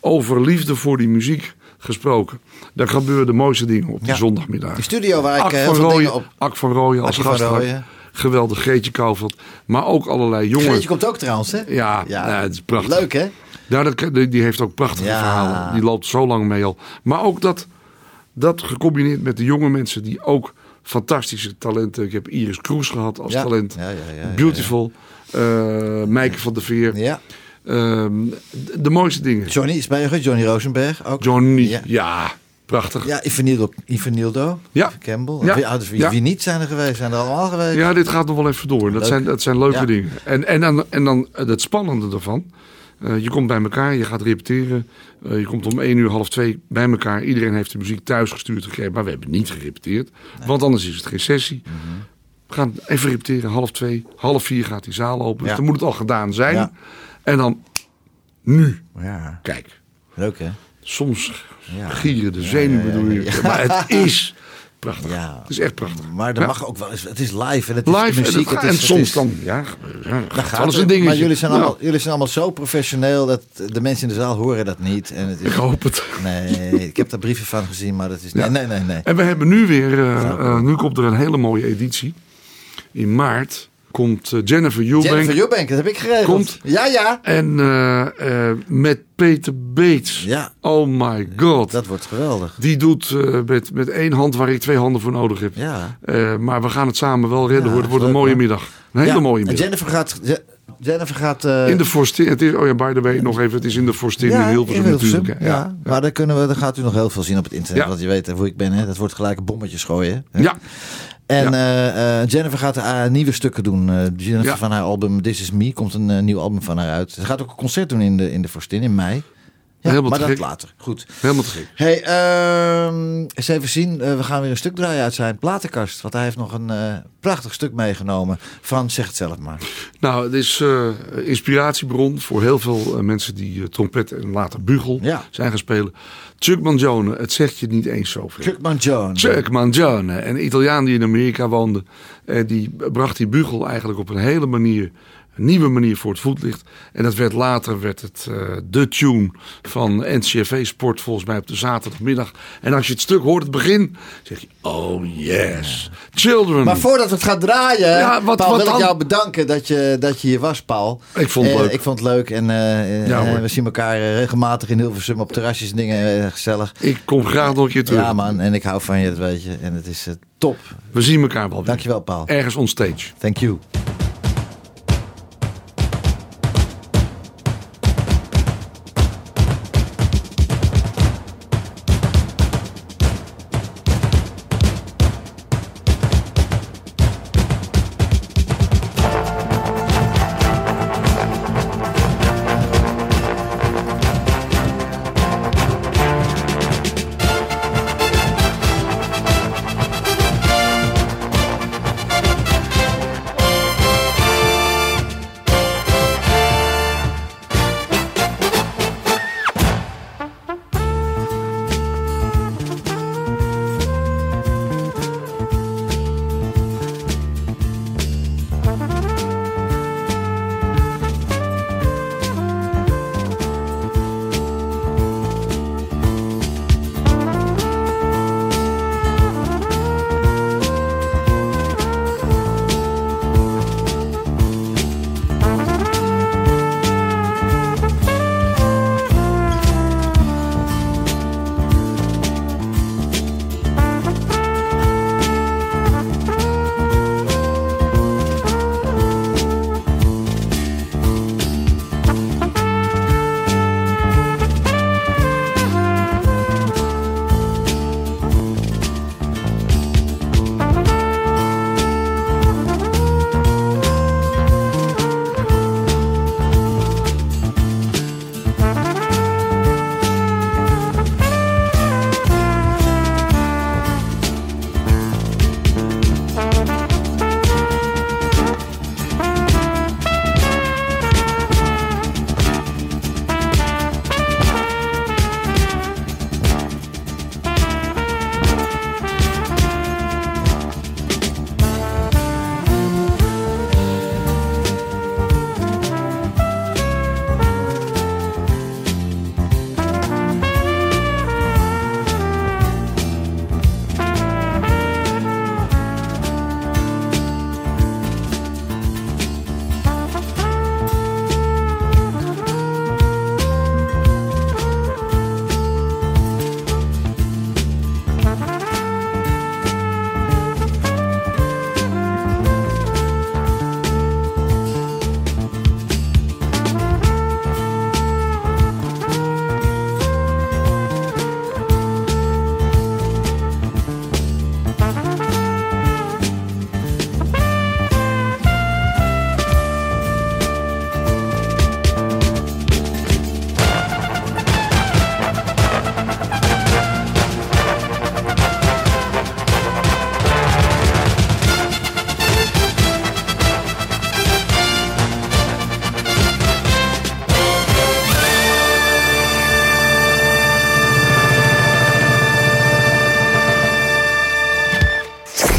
[SPEAKER 3] Over liefde voor die muziek gesproken. Daar gebeuren de mooiste dingen op
[SPEAKER 2] Ja.
[SPEAKER 3] zondagmiddag.
[SPEAKER 2] Die studio waar ik
[SPEAKER 3] Ak
[SPEAKER 2] eh, heel veel
[SPEAKER 3] Rooyen,
[SPEAKER 2] op...
[SPEAKER 3] Ak van Rooyen als gast. Geweldig, Greetje Kouwveld. Maar ook allerlei jonge...
[SPEAKER 2] Greetje komt ook trouwens, hè?
[SPEAKER 3] Ja,
[SPEAKER 2] Ja.
[SPEAKER 3] nou, het is prachtig.
[SPEAKER 2] Leuk, hè?
[SPEAKER 3] Ja, dat, die heeft ook prachtige
[SPEAKER 2] Ja.
[SPEAKER 3] verhalen. Die loopt zo lang mee al. Maar ook dat, dat gecombineerd met de jonge mensen die ook fantastische talenten. Ik heb Iris Kroes gehad als
[SPEAKER 2] Ja.
[SPEAKER 3] talent.
[SPEAKER 2] Ja,
[SPEAKER 3] Beautiful. eh Mijke van der Veer.
[SPEAKER 2] Ja.
[SPEAKER 3] Ehm, de, mooiste dingen.
[SPEAKER 2] Johnny is bij Johnny Rosenberg ook.
[SPEAKER 3] Johnny.
[SPEAKER 2] Ja.
[SPEAKER 3] Ja, prachtig.
[SPEAKER 2] Ja, Ivanildo, Ivanildo
[SPEAKER 3] Ja.
[SPEAKER 2] Campbell.
[SPEAKER 3] Ja.
[SPEAKER 2] Wie, ah, dus wie,
[SPEAKER 3] Ja.
[SPEAKER 2] wie niet zijn er geweest, zijn er allemaal geweest.
[SPEAKER 3] Ja, dit gaat nog wel even door. Dat,
[SPEAKER 2] Leuk.
[SPEAKER 3] zijn, dat zijn leuke
[SPEAKER 2] Ja.
[SPEAKER 3] dingen. En, en dan, en dan eh, het spannende ervan. eh, je komt bij elkaar, je gaat repeteren. eh, je komt om 1 uur, half 2 bij elkaar. Iedereen heeft de muziek thuis gestuurd gekregen. Maar we hebben niet gerepeteerd. Want anders is het geen sessie.
[SPEAKER 2] Mhm.
[SPEAKER 3] We gaan even repeteren. Half 2, half 4 gaat die zaal open. Dus dan moet het al gedaan zijn. En dan nu.
[SPEAKER 2] Ja,
[SPEAKER 3] Kijk,
[SPEAKER 2] leuk hè?
[SPEAKER 3] soms
[SPEAKER 2] Ja.
[SPEAKER 3] gieren de zenuwen door je. Maar het is prachtig.
[SPEAKER 2] Ja.
[SPEAKER 3] Het is echt prachtig.
[SPEAKER 2] Maar
[SPEAKER 3] Ja.
[SPEAKER 2] mag ook wel eens, het is live en het is
[SPEAKER 3] Live
[SPEAKER 2] muziek.
[SPEAKER 3] en, het
[SPEAKER 2] is,
[SPEAKER 3] en
[SPEAKER 2] het
[SPEAKER 3] soms
[SPEAKER 2] is-
[SPEAKER 3] dan, ja, ja
[SPEAKER 2] Dan
[SPEAKER 3] gaat alles een dingetje.
[SPEAKER 2] Maar jullie zijn, allemaal, jullie zijn allemaal zo professioneel dat de mensen in de zaal horen dat niet. En het is,
[SPEAKER 3] Ik hoop het.
[SPEAKER 2] Nee, ik heb daar brieven van gezien, maar dat is. Nee, nee. nee.
[SPEAKER 3] En we hebben nu weer, eh, eh, nu komt er een hele mooie editie. In maart komt eh, Jennifer Eubank.
[SPEAKER 2] Jennifer Eubank, dat heb ik geregeld.
[SPEAKER 3] Komt.
[SPEAKER 2] Ja, ja.
[SPEAKER 3] En eh, eh, met Peter Bates.
[SPEAKER 2] Ja.
[SPEAKER 3] Oh my god.
[SPEAKER 2] Dat wordt geweldig.
[SPEAKER 3] Die doet met, met één hand waar ik twee handen voor nodig heb.
[SPEAKER 2] Ja.
[SPEAKER 3] Maar we gaan het samen wel redden
[SPEAKER 2] Ja.
[SPEAKER 3] Het wordt een mooie middag. Een hele
[SPEAKER 2] ja.
[SPEAKER 3] mooie
[SPEAKER 2] En
[SPEAKER 3] middag.
[SPEAKER 2] Jennifer gaat. Je- Jennifer gaat.
[SPEAKER 3] in de Forstin. Het is, oh ja, by the way, nog even. Het is in de Forstin in Hilversum natuurlijk.
[SPEAKER 2] Ja,
[SPEAKER 3] Ja.
[SPEAKER 2] maar daar, kunnen we, daar gaat u nog heel veel zien op het internet.
[SPEAKER 3] Ja.
[SPEAKER 2] Want je weet hoe ik ben. Hè? Dat wordt gelijk een bommetjes gooien. Hè?
[SPEAKER 3] Ja.
[SPEAKER 2] En
[SPEAKER 3] Ja.
[SPEAKER 2] eh, eh, Jennifer gaat eh, nieuwe stukken doen. Jennifer
[SPEAKER 3] Ja.
[SPEAKER 2] van haar album This Is Me komt een nieuw album van haar uit. Ze gaat ook een concert doen in de, in de Forstin in mei. Ja, maar
[SPEAKER 3] te
[SPEAKER 2] dat
[SPEAKER 3] gek.
[SPEAKER 2] later. Goed.
[SPEAKER 3] Helemaal te gek.
[SPEAKER 2] Hey, ehm, eens even zien. Eh, we gaan weer een stuk draaien uit zijn platenkast. Want hij heeft nog een eh, prachtig stuk meegenomen. Frans, zeg het zelf maar.
[SPEAKER 3] Nou, het is eh, inspiratiebron voor heel veel mensen die trompet en later bugel
[SPEAKER 2] Ja.
[SPEAKER 3] zijn gaan spelen. Chuck Mangione, het zegt je niet eens zoveel.
[SPEAKER 2] Chuck Mangione.
[SPEAKER 3] Chuck Mangione, een Italiaan die in Amerika woonde. En die bracht die bugel eigenlijk op een hele manier, een nieuwe manier voor het voetlicht. En dat werd later werd het eh, de tune van NCFV Sport volgens mij op de zaterdagmiddag. En als je het stuk hoort, het begin, zeg je, oh yes, children.
[SPEAKER 2] Maar voordat we het gaan draaien,
[SPEAKER 3] Ja, wat-
[SPEAKER 2] Paul,
[SPEAKER 3] wat
[SPEAKER 2] wil ik jou bedanken dat je, dat je hier was, Paul.
[SPEAKER 3] Ik vond het
[SPEAKER 2] Eh,
[SPEAKER 3] leuk.
[SPEAKER 2] Ik vond het leuk en eh,
[SPEAKER 3] Ja,
[SPEAKER 2] we zien elkaar regelmatig in Hilversum op terrasjes en dingen. gezellig.
[SPEAKER 3] Ik kom graag nog een keer terug.
[SPEAKER 2] Ja man, en ik hou van je, dat weet je. En het is top.
[SPEAKER 3] We zien elkaar wel weer.
[SPEAKER 2] Dankjewel Paul.
[SPEAKER 3] Ergens on stage.
[SPEAKER 2] Thank you.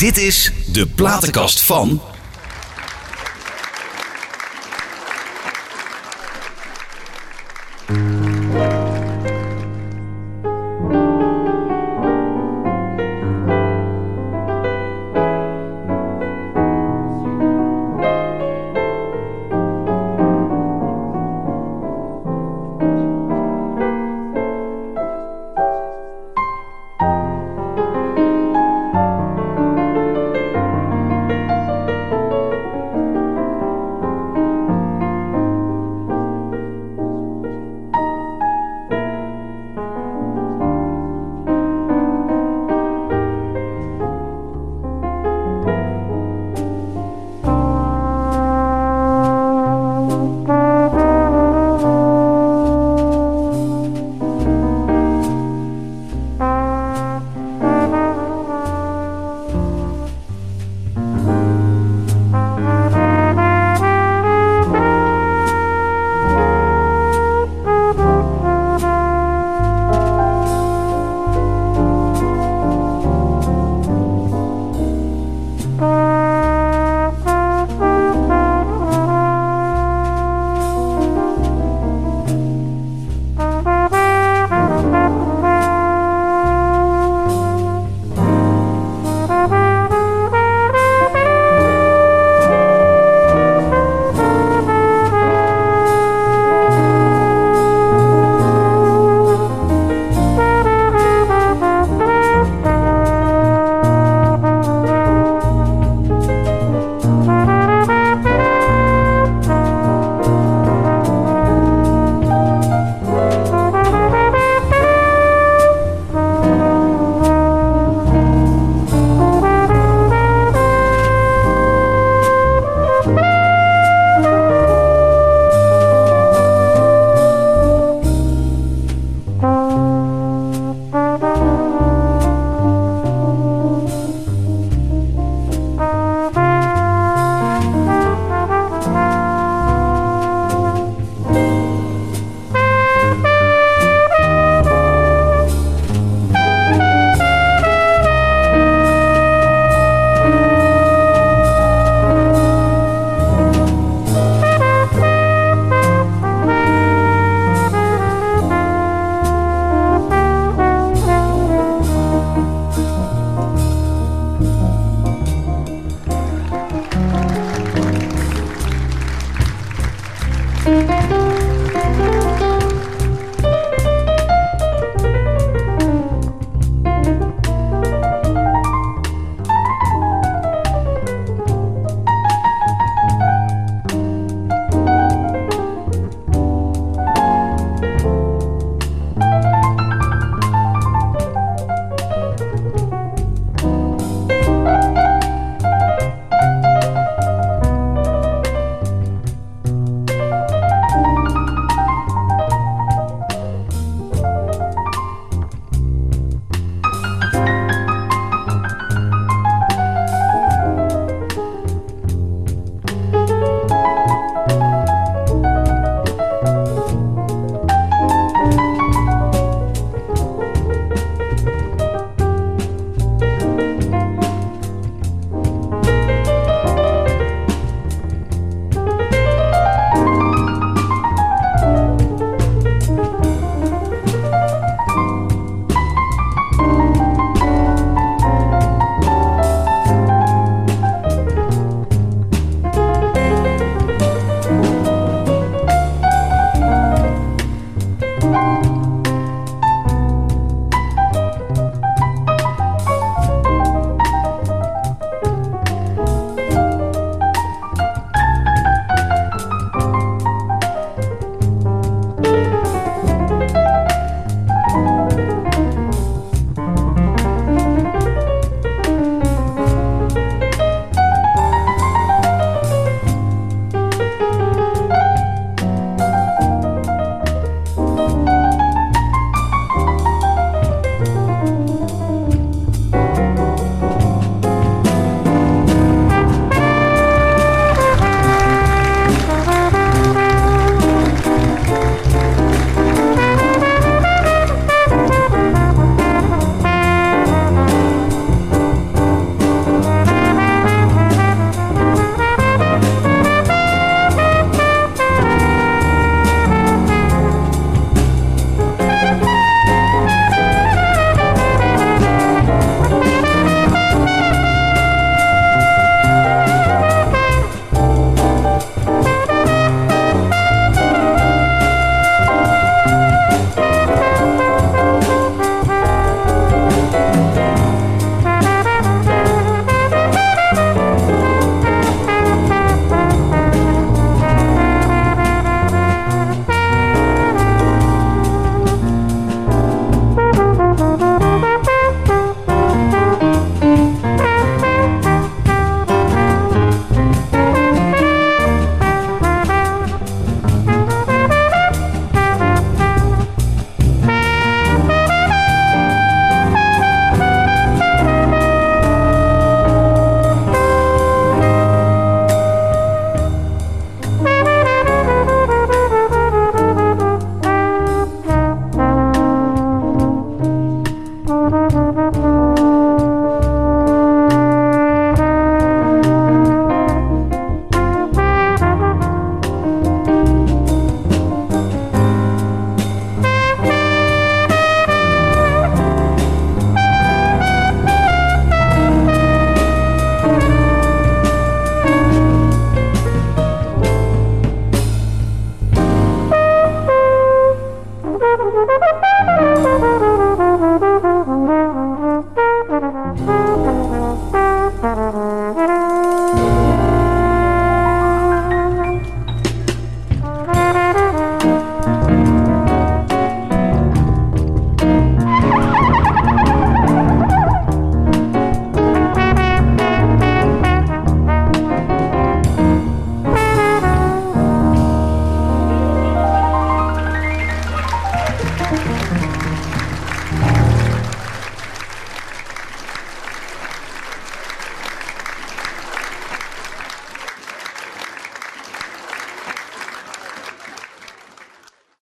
[SPEAKER 9] Dit is de platenkast van.